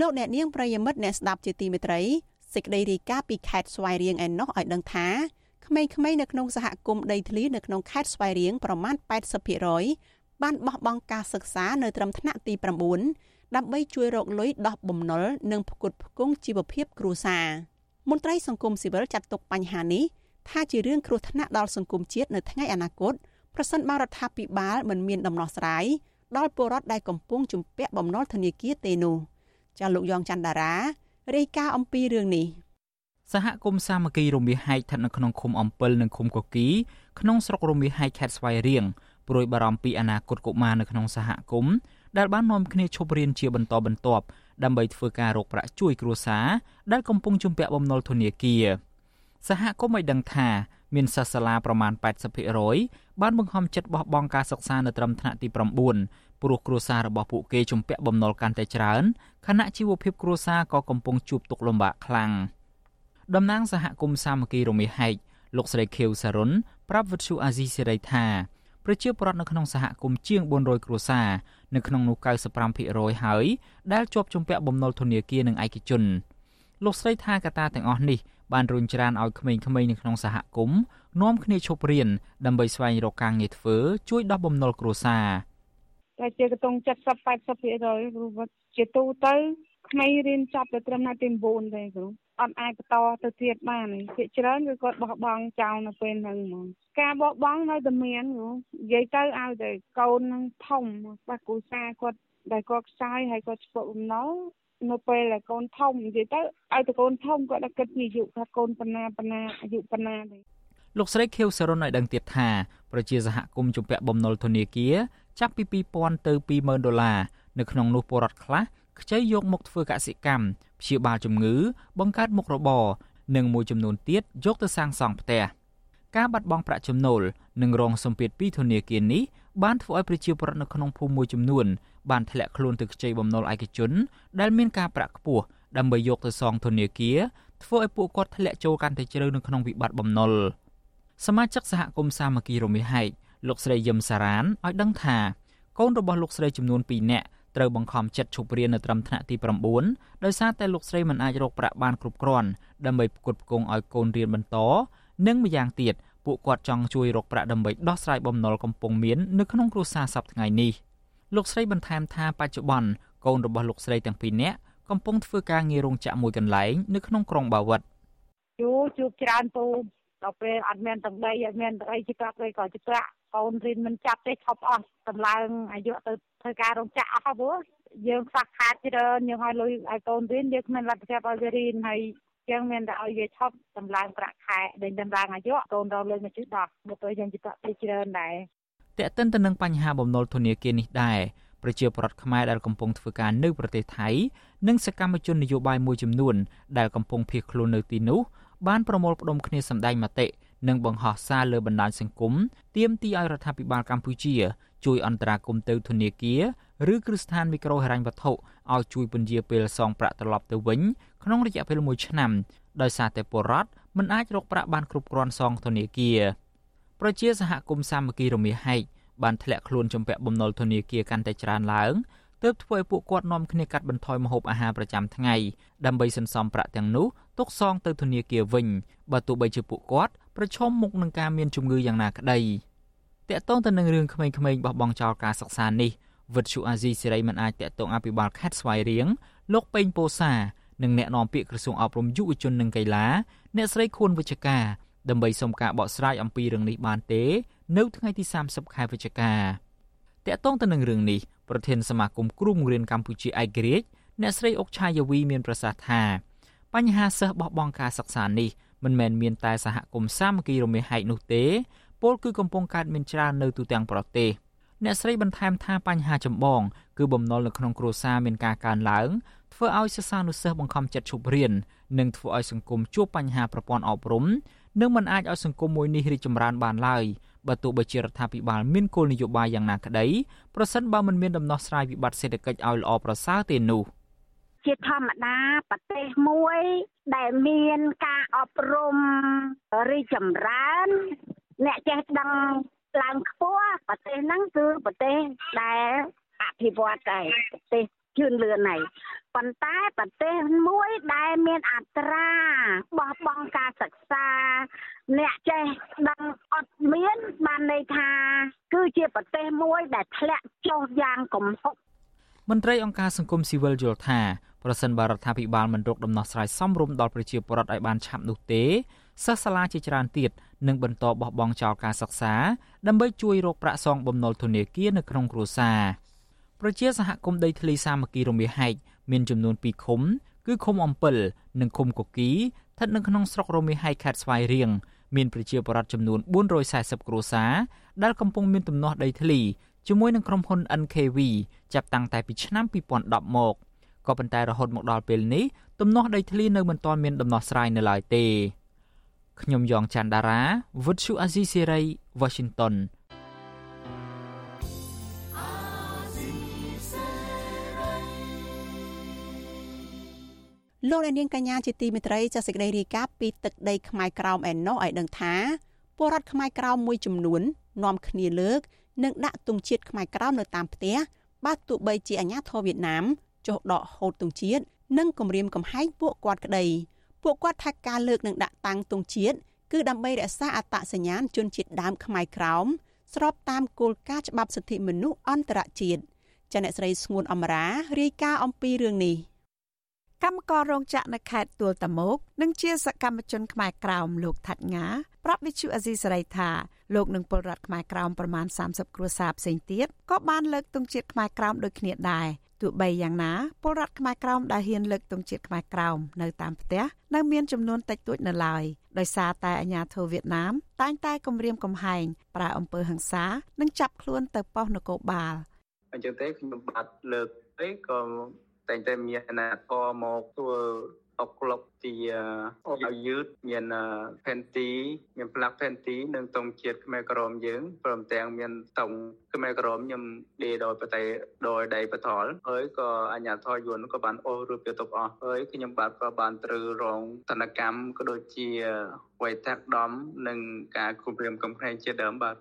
លោកអ្នកនាងប្រិយមិត្តអ្នកស្ដាប់ជាទីមេត្រីសេចក្តីរាយការណ៍ពីខេត្តស្វាយរៀងឯណោះឲ្យដឹងថាក្មេងៗនៅក្នុងសហគមន៍ដីធ្លីនៅក្នុងខេត្តស្វាយរៀងប្រមាណ80% បានបោះបង់ការសិក្សានៅត្រឹមថ្នាក់ទី9ដើម្បីជួយរកលុយដោះបំណុលនិងផ្គត់ផ្គង់ជីវភាពគ្រួសារមន្ត្រីសង្គមស៊ីវិលចាត់ទុកបញ្ហានេះថាជារឿងគ្រោះថ្នាក់ដល់សង្គមជាតិនៅថ្ងៃអនាគតប្រសិនបើរដ្ឋាភិបាលមិនមានដំណោះស្រាយដល់ពលរដ្ឋដែលកំពុងជំពាក់បំណុលធនាគារទេនោះចាលោកយ៉ងច័ន្ទដារារាយការណ៍អំពីរឿងនេះសហគមន៍សាមគ្គីរមាសហែកស្ថិតនៅក្នុងឃុំអំពិលនិងឃុំកគីក្នុងស្រុករមាសហែកខេត្តស្វាយរៀង ព្រួយបារម្ភពីអនាគតកុមារនៅក្នុងសហគមន៍ដែលបាននាំគ្នាឈប់រៀនជាបន្តបន្ទាប់ដើម្បីធ្វើការរកប្រាក់ជួយគ្រួសារដែលកំពុងជំពាក់បំណុលធនាគារសហគមន៍ឲ្យដឹងថាមានសិស្សសាលាប្រមាណ80%បានបង្ខំចិត្តបោះបង់ការសិក្សានៅត្រឹមថ្នាក់ទី9ព្រោះគ្រួសាររបស់ពួកគេជំពាក់បំណុលកាន់តែច្រើនខណៈជីវភាពគ្រួសារក៏កំពុងជួបទុក្ខលំបាកខ្លាំងតំណាងសហគមន៍សាមគ្គីរមាសហែកលោកស្រីខៀវសារុនប្រាប់វិទ្យុអាស៊ីសេរីថា ប្រជាពលរដ្ឋនៅក្នុងសហគមន៍ជាង400គ្រួសារនៅក្នុងនោះ95%ហើយដែលជាប់ជំពាក់បំណុលធនាគារនិងឯកជនលោកស្រីថាកត្តាទាំងអស់នេះបានរុញច្រានឲ្យក្មេងៗនៅក្នុងសហគមន៍នាំគ្នាឈប់រៀនដើម្បីស្វែងរកការងារធ្វើជួយដោះបំណុលគ្រួសារតែជាកតុង70 80%គ្រូវត្តជាទូទៅក្មេងរៀនចប់ទៅត្រឹមថ្ងៃទី9ទេគ្រូ អត់អាចបន្តទៅទៀតបានទេភាគច្រើនគឺគាត់បោះបង់ចោលនៅពេលហ្នឹងហ្មងការបោះបង់នៅតែមានគ្រូនិយាយទៅឲ្យតែកូននឹងធំបាក់គ្រូសាគាត់ដែលគាត់ខ្សោយហើយគាត់ស្ពកបំណុលនៅពេលដែលកូនធំនិយាយទៅឲ្យតែកូនធំគាត់ដល់គិតពីអាយុថាកូនប៉ុណ្ណាប៉ុណ្ណាអាយុប៉ុណ្ណាទេលោកស្រីខៀវសរុនឲ្យដឹងទៀតថាប្រជាសហគមន៍ជំពាក់បំណុលធនាគារចាប់ពី2000ទៅ20000ដុល្លារនៅក្នុងនោះពលរដ្ឋខ្លះខ្ចីយកមកធ្វើកសិកម្ម ព្យាបាលជំងឺ បង្កើតមុខរបរនិងមួយចំនួនទៀតយកទៅសាងសង់ផ្ទះការបាត់បង់ប្រាក់ចំណូលនិងរងសម្ពាធពីធនាគារនេះបានធ្វើឲ្យប្រជាពលរដ្ឋនៅក្នុងភូមិមួយចំនួនបានធ្លាក់ខ្លួនទៅខ្ចីបំណុលឯកជនដែលមានការប្រាក់ខ្ពស់ដើម្បីយកទៅសងធនាគារធ្វើឲ្យពួកគាត់ធ្លាក់ចូលកាន់តែជ្រៅនៅក្នុងវិបត្តិបំណុលសមាជិកសហគមន៍សាមគ្គីរមាសហែកលោកស្រីយឹមសារ៉ានឲ្យដឹងថាកូនរបស់លោកស្រីចំនួន2នាក់ ត្រូវបង្ខំចិត្តឈប់រៀននៅត្រឹមថ្នាក់ទី9ដោយសារតែលោកស្រីមិនអាចរកប្រាក់បានគ្រប់គ្រាន់ដើម្បីផ្គត់ផ្គង់ឲ្យកូនរៀនបន្តនិងម្យ៉ាងទៀតពួកគាត់ចង់ជួយរកប្រាក់ដើម្បីដោះស្រាយបំណុលកំពុងមាននៅក្នុងគ្រួសារសប្តាហ៍ថ្ងៃនេះលោកស្រីបន្ថែមថាបច្ចុប្បន្នកូនរបស់លោកស្រីទាំងពីរនាក់កំពុងធ្វើការងាររោងចក្រមួយកន្លែងនៅក្នុងក្រុងបាវិតយូជួបច្រើនពូដល់ពេលអត់មានទាំងដីអត់មានទាំងអីជាប្រាក់ទេក៏ជាប្រាក់ កូនរៀនមិនចាប់ទេឈប់អស់តម្លើងអាយុទៅធ្វើការរោងចក្រអស់ព្រោះយើងខ្វះខាតច្រើនយើងឲ្យលុយឲ្យកូនរៀនយើងគ្មានលទ្ធភាពឲ្យវារៀនហើយយើងមានតែឲ្យវាឈប់តម្លើងប្រាក់ខែដែលតម្លើងអាយុកូនរកលុយមកជិះដោះមកទៅយើងជាប្រាក់ពីច្រើនដែរតើតិនទៅនឹងបញ្ហាបំណុលធនាគារនេះដែរប្រជាពលរដ្ឋខ្មែរដែលកំពុងធ្វើការនៅប្រទេសថៃនិងសកម្មជននយោបាយមួយចំនួនដែលកំពុងភៀសខ្លួននៅទីនោះបានប្រមូលផ្ដុំគ្នាសម្ដែងមតិ និងបង្ហោះសារលើបណ្ដាញសង្គមទាមទារឲ្យរដ្ឋាភិបាលកម្ពុជា ជួយអន្តរាគមន៍ទៅធនាគារឬគ្រឹះស្ថានមីក្រូហិរញ្ញវត្ថុឲ្យជួយពន្យាពេលសងប្រាក់ត្រឡប់ទៅវិញក្នុងរយៈពេល1ឆ្នាំដោយសារតែពលរដ្ឋមិនអាចរកប្រាក់បានគ្រប់គ្រាន់សងធនាគារប្រជាសហគមន៍សាមគ្គីរមាសហែកបានធ្លាក់ខ្លួនចំពាក់បំណុលធនាគារកាន់តែច្រើនឡើងទើបធ្វើឲ្យពួកគាត់នាំគ្នាកាត់បន្ថយម្ហូបអាហារប្រចាំថ្ងៃដើម្បីសន្សំប្រាក់ទាំងនោះ ទុកសងទៅធនាគារវិញបើទោះបីជាពួកគាត់ប្រឈមមុខនឹងការមានជំងឺយ៉ាងណាក្តីតកតងទៅនឹងរឿងក្មេងៗបោះបង់ចោលការសិក្សានេះវិទ្យុអាស៊ីសេរីមិនអាចតាក់ទងអភិបាលខេត្តស្វាយរៀងលោកពេញពោសានិងអ្នកនាំពាក្យក្រសួងអប់រំយុវជននិងកីឡាអ្នកស្រីខួនវិជ្ជការដើម្បីសុំការបកស្រាយអំពីរឿងនេះបានទេ នៅថ្ងៃទី30ខែវិច្ឆិកាតាក់ទងទៅនឹងរឿងនេះប្រធានសមាគមគ្រូបង្រៀនកម្ពុជាឯករាជ្យអ្នកស្រីអុកឆាយាវីមានប្រសាសន៍ថា បញ្ហាសិស្សបោះបង់ការសិក្សានេះមិនមែនមានតែសហគមន៍សាមគ្គីរមាសហែកនោះទេពលគឺកំពុងកើតមានច្រើននៅទូទាំងប្រទេសអ្នកស្រីបន្ថែមថាបញ្ហាចម្បងគឺបំណុលនៅក្នុងគ្រួសារមានការកើនឡើងធ្វើឲ្យសិស្សានុសិស្សបង្ខំចិត្តឈប់រៀននិងធ្វើឲ្យសង្គមជួបបញ្ហាប្រព័ន្ធអប់រំនិងមិនអាចឲ្យសង្គមមួយនេះរីកចម្រើនបានឡើយបើទោះបីជារដ្ឋាភិបាលមានគោលនយោបាយយ៉ាងណាក្តីប្រសិនបើមិនមានដំណោះស្រាយវិបត្តិសេដ្ឋកិច្ចឲ្យល្អប្រសើរទេនោះ ជាធម្មតាប្រទេសមួយដែលមានការអប់រំរីកចម្រើន អ្នកចេះដឹងឡើងខ្ពស់ប្រទេសហ្នឹងគឺប្រទេសដែលអភិវឌ្ឍហើយប្រទេសជឿនលឿនហើយប៉ុន្តែប្រទេសមួយដែលមានអត្រាបោះបង់ការសិក្សា អ្នកចេះដឹងអត់មានបានន័យថា គឺជាប្រទេសមួយដែលធ្លាក់ចុះយ៉ាងគំហុកមន្ត្រីអង្គការសង្គមស៊ីវិលយល់ថា ប្រសិនបើរដ្ឋាភិបាលមិនរកដំណោះស្រាយសមរម្យដល់ប្រជាពលរដ្ឋឲ្យបានឆាប់នោះទេសិស្សសាលាជាច្រើនទៀតនឹងបន្តបោះបង់ចោលការសិក្សាដើម្បីជួយរកប្រាក់សងបំណុលធនាគារនៅក្នុងគ្រួសារប្រជាសហគមន៍ដីធ្លីសាមគ្គីរមាហែកមានចំនួន2ឃុំ គឺឃុំអំពិលនិងឃុំកគីស្ថិតនៅក្នុងស្រុករមាហែកខេត្តស្វាយរៀងមានប្រជាពលរដ្ឋចំនួន440គ្រួសារដែលកំពុងមានទំនាស់ដីធ្លីជាមួយនឹងក្រុមហ៊ុន NKV ចាប់តាំងតែពីឆ្នាំ2010មក ក៏ប៉ុន្តែរហូតមកដល់ពេលនេះទំនាស់ដីធ្លីនៅមិនទាន់មានដំណោះស្រាយនៅឡើយទេខ្ញុំយ៉ងច័ន្ទដារាវិទ្យុអាស៊ីសេរី Washington លោកអ្នកនាងកញ្ញាជាទីមេត្រីចាសសេចក្តីរាយការណ៍ពីទឹកដីខ្មែរក្រោមឯណោះឲ្យដឹងថាពលរដ្ឋខ្មែរក្រោមមួយចំនួននាំគ្នាលើក និងដាក់ទង់ជាតិខ្មែរក្រោមនៅតាមផ្ទះបើទោះបីជាអាញាធរវៀតណាម ចុះដកហូតទង់ជាតិនិងគម្រាមកំហែងពួកគាត់ក្តីពួកគាត់ថាការលើកនិងដាក់តាំងទង់ជាតិគឺដើម្បីរក្សាអត្តសញ្ញាណជនជាតិដើមខ្មែរក្រោមស្របតាមគោលការណ៍ច្បាប់សិទ្ធិមនុស្សអន្តរជាតិចាអ្នកស្រីស្ងួនអមរារាយការណ៍អំពីរឿងនេះកម្មកររោងចក្រនៅខេត្តទួលតាមុកនិងជាសកម្មជនខ្មែរក្រោមលោកថាត់ងាប្រាប់វិទ្យុអេស៊ីសរ៉ៃថាលោកនឹងពលរដ្ឋខ្មែរក្រោមប្រមាណ30គ្រួសារផ្សេងទៀតក៏បានលើកទង់ជាតិខ្មែរក្រោមដូចគ្នាដែរ ទោះបីយ៉ាងណាពលរដ្ឋខ្មែរក្រោមដែលហ៊ានលើកទង់ជាតិខ្មែរក្រោមនៅតាមផ្ទះនៅមានចំនួនតិចតួចនៅឡើយដោយសារតែអាញាធរវៀតណាមតែងតែគំរាមកំហែងប្រើអំពើហិង្សានិងចាប់ខ្លួនទៅប៉ុស្តិ៍នគរបាលអញ្ចឹងទេខ្ញុំបាទលើកទេក៏ តែងតែមានអាណាកមកធ្វើអុកក្លុកជាឲ្យយឺតមានផេនទីមានផ្លាកផេនទីនិងតុងជាតិខ្មែរក្រមយើងព្រមទាំងមានតុងខ្មែរក្រមខ្ញុំដេដោយប្រទេសដោយដៃបថលហើយក៏អញ្ញាធរយួនក៏បានអូសរូបយកទុកអស់ហើយខ្ញុំបាទក៏បានត្រូវរងតនកម្មក៏ដូចជាវ័យតាក់ដំនិងការគម្រាមកំហែងជាដើមបាទ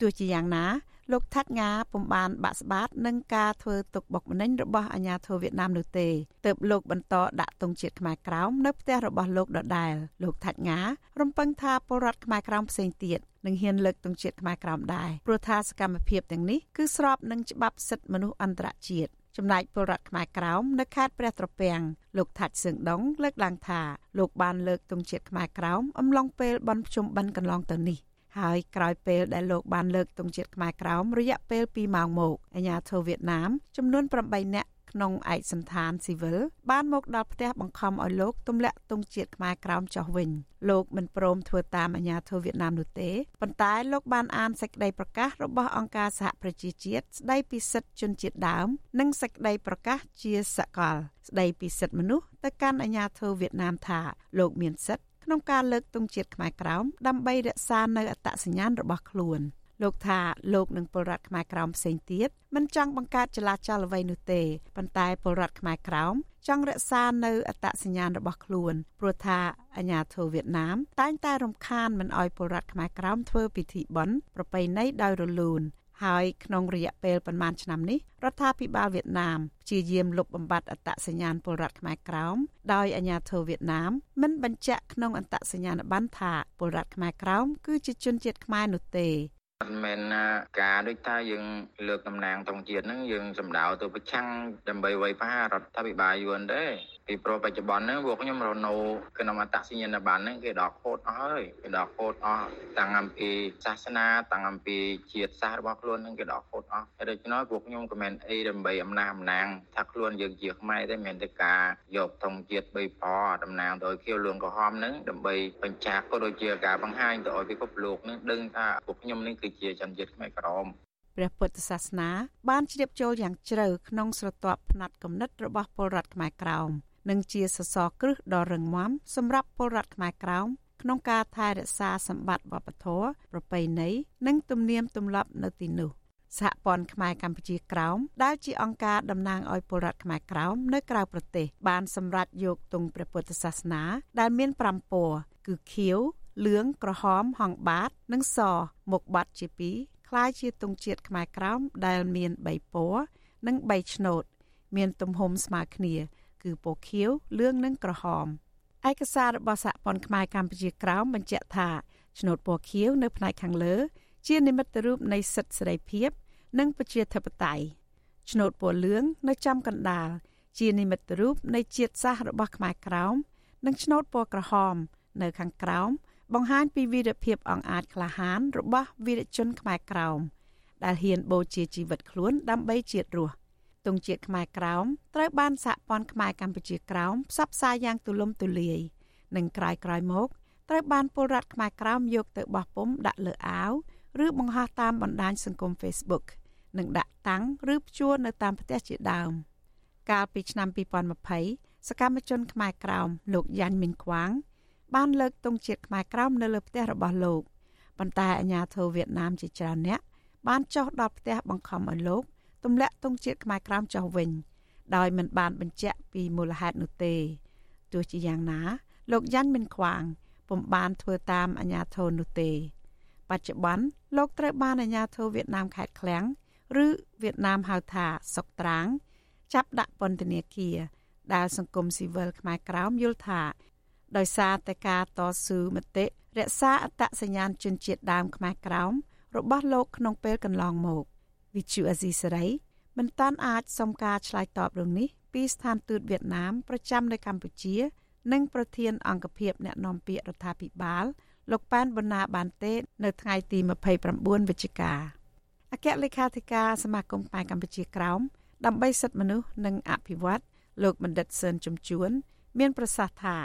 ទោះជាយ៉ាងណាលោកថាត់ងាពុំបានបាក់ស្បាតនឹងការធ្វើទុកបុកម្នេញរបស់អាញាធរវៀតណាមនោះទេទើបលោកបន្តដាក់ទង់ជាតិខ្មែរក្រោមនៅផ្ទះរបស់លោកដដែលលោកថាត់ងារំពឹងថាពលរដ្ឋខ្មែរក្រោមផ្សេងទៀតនឹងហ៊ានលើកទង់ជាតិខ្មែរក្រោមដែរព្រោះថាសកម្មភាពទាំងនេះគឺស្របនឹងច្បាប់សិទ្ធិមនុស្សអន្តរជាតិចំណែកពលរដ្ឋខ្មែរក្រោមនៅខេត្តព្រះត្រពាំងលោកថាច់សឿងដុងលើកឡើងថាលោកបានលើកទង់ជាតិខ្មែរក្រោមអំឡុងពេលបន់ភ្ជុំបិណ្ឌកន្លងទៅនេះ ហើយក្រោយពេលដែលលោកបានលើកទង់ជាតិខ្មែរក្រោមរយៈពេល2ម៉ោងមកអាញាធិបតេយ្យវៀតណាមចំនួន8នាក់ក្នុងឯកសន្តានស៊ីវិលបានមកដល់ផ្ទះបង្ខំឲ្យលោកទម្លាក់ទង់ជាតិខ្មែរក្រោមចុះវិញលោកមិនព្រមធ្វើតាមអាញាធិបតេយ្យវៀតណាមនោះទេប៉ុន្តែលោកបានអានសេចក្តីប្រកាសរបស់អង្គការសហប្រជាជាតិស្តីពីសិទ្ធិជនជាតិដើម និងសេចក្តីប្រកាសជាសកល ស្តីពីសិទ្ធិមនុស្សទៅកាន់អាញាធិបតេយ្យវៀតណាមថាលោកមានសិទ្ធិ ក្នុងការលើកទង់ជាតិខ្មែរក្រោមដើម្បីរក្សានៅអត្តសញ្ញាណរបស់ខ្លួនលោកថាលោកនឹងពលរដ្ឋខ្មែរក្រោមផ្សេងទៀតមិនចង់បង្កើតចលាចលអ្វីនោះទេប៉ុន្តែពលរដ្ឋខ្មែរក្រោមចង់រក្សានៅអត្តសញ្ញាណរបស់ខ្លួនព្រោះថាអាញាធិបតេយ្យវៀតណាមតែងតែរំខានមិនអោយពលរដ្ឋខ្មែរក្រោមធ្វើពិធីបុណ្យប្រពៃណីដោយរលូន ហើយក្នុងរយៈពេលប្រមាណឆ្នាំនេះរដ្ឋាភិបាលវៀតណាមព្យាយាមលុបបំបាត់អត្តសញ្ញាណពលរដ្ឋខ្មែរក្រោមដោយអាជ្ញាធរវៀតណាមមិនបញ្ជាក់ក្នុងអត្តសញ្ញាណប័ណ្ណថាពលរដ្ឋខ្មែរក្រោមគឺជាជនជាតិខ្មែរនោះទេមិនមែនការដូចថាយើងលើកតំណាងតង់ជាតិហ្នឹងយើងសម្ដៅទៅប្រឆាំងដើម្បីវាយប្រហាររដ្ឋាភិបាលយួនទេ ពីព្រោះបច្ចុប្បន្នហ្នឹងពួកខ្ញុំរនៅក្នុងអត្តសញ្ញាណប័ណ្ណហ្នឹងគេដកខូតអស់ហើយគេដកខូតអស់តាំងអំពីសាសនាតាំងអំពីជាតិសាសន៍របស់ខ្លួនហ្នឹងគេដកខូតអស់ហើយដូច្នោះពួកខ្ញុំក៏មិនអីដើម្បីអំណះអំណាងថាខ្លួនយើងជាខ្មែរទេមិនមែនតែការយកធំជាតិបីពណ៌តំណាងដោយខៀវលឿងក្រហមហ្នឹងដើម្បីបញ្ជាក់ក៏ដូចជាការបង្ហាញទៅឲ្យពិភពលោកហ្នឹងដឹងថាពួកខ្ញុំនេះគឺជាជនជាតិខ្មែរក្រមព្រះពុទ្ធសាសនាបានជ្រាបចូលយ៉ាងជ្រៅក្នុងស្រទាប់ផ្នែកគំនិតរបស់ពលរដ្ឋខ្មែរក្រោម និងជាសសរគ្រឹះដ៏រឹងមាំសម្រាប់ពលរដ្ឋខ្មែរក្រោមក្នុងការថែរក្សាសម្បត្តិវប្បធម៌ប្រពៃណីនិងទំនៀមទម្លាប់នៅទីនោះសហព័ន្ធខ្មែរកម្ពុជាក្រោមដែលជាអង្គការតំណាងឲ្យពលរដ្ឋខ្មែរក្រោមនៅក្រៅប្រទេសបានសម្រេចយកទង់ព្រះពុទ្ធសាសនាដែលមាន5ពណ៌គឺខៀវលឿងក្រហមហង្សបាតនិងសមកបាត់ជាពីរคล้ายជាទង់ជាតិខ្មែរក្រោមដែលមាន3ពណ៌និង3ឆ្នូតមានទំហំស្មើគ្នា គឺពណ៌ខៀវលឿងនិងក្រហមឯកសាររបស់សហព័ន្ធខ្មែរកម្ពុជាក្រោមបញ្ជាក់ថាឆ្នូតពណ៌ខៀវនៅផ្នែកខាងលើ ជានិមិត្តរូបនៃសិទ្ធិសេរីភាព និងប្រជាធិបតេយ្យឆ្នូតពណ៌លឿងនៅចំកណ្ដាលជានិមិត្តរូបនៃជាតិសាសន៍របស់ខ្មែរក្រោមនិងឆ្នូតពណ៌ក្រហម នៅខាងក្រោមបង្ហាញពីវីរភាពអង្អាចក្លាហានរបស់វីរជនខ្មែរក្រោមដែលហ៊ានបូជាជីវិតខ្លួនដើម្បីជាតិរស់ ទង់ជាតិខ្មែរក្រោមត្រូវបានសហព័ន្ធខ្មែរកម្ពុជាក្រោមផ្សព្វផ្សាយយ៉ាងទូលំទូលាយនិងក្រោយក្រោយមកត្រូវបានពលរដ្ឋខ្មែរក្រោមយកទៅបោះពុំដាក់លើអាវឬបង្ហោះតាមបណ្ដាញសង្គម Facebook និងដាក់តាំងឬព្យួរនៅតាមផ្ទះជាដើមកាលពីឆ្នាំ2020សកម្មជនខ្មែរក្រោមលោកយ៉ាញ់មីនខ្វាង បានលើកទង់ជាតិខ្មែរក្រោមនៅលើផ្ទះរបស់លោកប៉ុន្តែអាញាធរវៀតណាមជាច្រើនអ្នកបានចុះដល់ផ្ទះបង្ខំឲ្យលោក ទម្លាក់ទង់ជាតិខ្មែរក្រោមចុះវិញ ដោយមិនបានបញ្ជាក់ពីមូលហេតុនោះទេទោះជាយ៉ាងណា លោកយ៉ាន់មិនខ្វាងពុំបានធ្វើតាមអាញាធរនោះទេ បច្ចុប្បន្នលោកត្រូវបានអាញាធរវៀតណាមខេត្តឃ្លាំងឬវៀតណាមហៅថាសុកត្រាង ចាប់ដាក់ពន្ធនាគារដែលសង្គមស៊ីវិលខ្មែរក្រោមយល់ថា ដោយសារតែការតស៊ូមតិរក្សាអត្តសញ្ញាណជនជាតិដើមខ្មែរក្រោមរបស់លោកក្នុងពេលកន្លងមក វិទ្យុអេស៊ីសេរីមិនតាន់អាចសុំការឆ្លើយតបរឿងនេះពីស្ថានទូតវៀតណាមប្រចាំនៅកម្ពុជា និងប្រធានអង្គភិបអ្នកណែនាំពាក្យរដ្ឋាភិបាលលោកប៉ែនប៊ុនណាបានទេ នៅថ្ងៃទី29វិច្ឆិកាអគ្គលេខាធិការសមាគមខ្មែរកម្ពុជាក្រោមដើម្បីសិទ្ធិមនុស្សនិងអភិវឌ្ឍលោកបណ្ឌិតសឿនជំជួន មាន ប្រសាសន៍ថា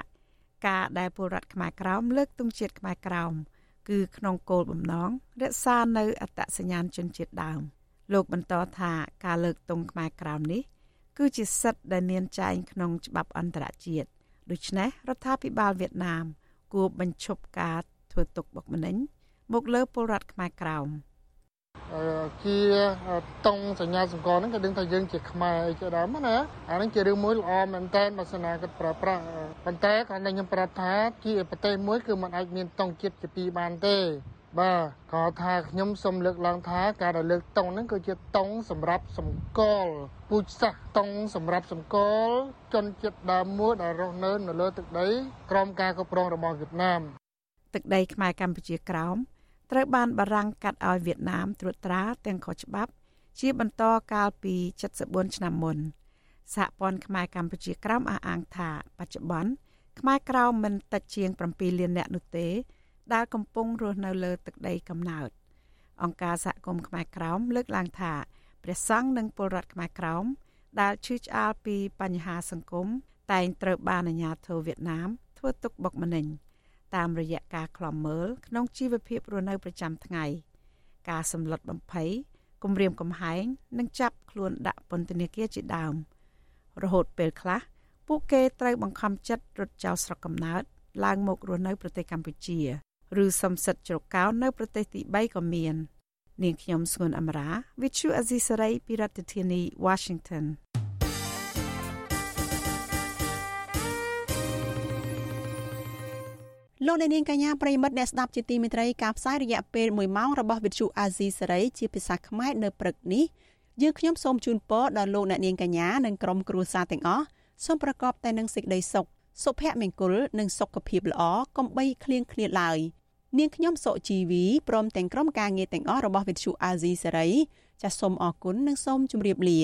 ការដែលពលរដ្ឋខ្មែរក្រោមលើកទង់ជាតិខ្មែរក្រោមគឺក្នុងគោលបំណងរក្សានៅអត្តសញ្ញាណជនជាតិដើម លោកបន្តថាការលើកទង់ខ្មែរក្រោមនេះ គឺជាសិទ្ធិដែលមានចែងក្នុងច្បាប់អន្តរជាតិដូច្នេះរដ្ឋាភិបាលវៀតណាម គួរបញ្ឈប់ការធ្វើទុកបុកម្នេញមកលើពលរដ្ឋខ្មែរក្រោម។ជាតង់សញ្ញាសម្គាល់ហ្នឹងក៏ដឹងថាយើងជាខ្មែរជាដើមណាអាហ្នឹងជារឿងមួយល្អមែនតើបើសិនណាគាត់ប្រើប្រាស់ប៉ុន្តែគាត់តែខ្ញុំប្រាប់ថាជាប្រទេសមួយគឺมันអាចមានតង់ជាតិជាពីរបានទេ បាទគាត់ថាខ្ញុំសូមលើកឡើងថាការដែលលើកតង់ហ្នឹងគឺជាតង់សម្រាប់សម្គាល់ពូជសាសន៍តង់សម្រាប់សម្គាល់ជនជាតិដើមមួយដែលរស់នៅនៅលើទឹកដីក្រោមការគ្រប់គ្រងរបស់វៀតណាមទឹកដីខ្មែរកម្ពុជាក្រោមត្រូវបានបារាំងកាត់ឲ្យវៀតណាមត្រួតត្រាទាំងខុសច្បាប់ ជាបន្តកាលពី74ឆ្នាំមុនសហព័ន្ធខ្មែរកម្ពុជាក្រោមអះអាងថាបច្ចុប្បន្នខ្មែរក្រោមមិនតិចជាង7លាននាក់នោះទេ ដែលកំពុងរស់នៅលើទឹកដីកំណើតអង្គការសហគមន៍ខ្មែរក្រោមលើកឡើងថាព្រះសង្ឃនិងពលរដ្ឋខ្មែរក្រោមដែលឈឺឆ្អាលពីបញ្ហាសង្គមតែងត្រូវបានអាជ្ញាធរវៀតណាមធ្វើទុកបុកម្នេញតាមរយៈការខ្លំមើលក្នុងជីវភាពរស់នៅប្រចាំថ្ងៃការសម្លុតបំភ័យគំរាមកំហែងនិងចាប់ខ្លួនដាក់ពន្ធនាគារជាដើមរហូតពេលខ្លះពួកគេត្រូវបង្ខំចិត្តរត់ចោលស្រុកកំណើតឡើងមករស់នៅប្រទេសកម្ពុជា ឬសំសិទ្ធជ្រកកោននៅប្រទេសទី3ក៏មាន នាងខ្ញុំស្ងួនអមរា Vithu Azisari ពីរដ្ឋធានី Washington លោកអ្នកនាងកញ្ញាប្រិមិត្តអ្នកស្ដាប់ជាទីមេត្រីការផ្សាយរយៈពេល1ម៉ោងរបស់វិទ្យុអាស៊ីសេរីជាភាសាខ្មែរនៅព្រឹកនេះយើងខ្ញុំសូមជូនពរដល់លោកអ្នកនាងកញ្ញានិងក្រុមគ្រួសារទាំងអស់សូមប្រកបតែនឹងសេចក្តីសុខសុភមង្គលនិងសុខភាពល្អកុំបីឃ្លៀងឃ្លាតឡើយ នាងខ្ញុំសុជីវីព្រមទាំងក្រុមការងារទាំងអស់របស់វិទ្យុអាស៊ីសេរីចាសសូមអរគុណនិងសូមជម្រាបលា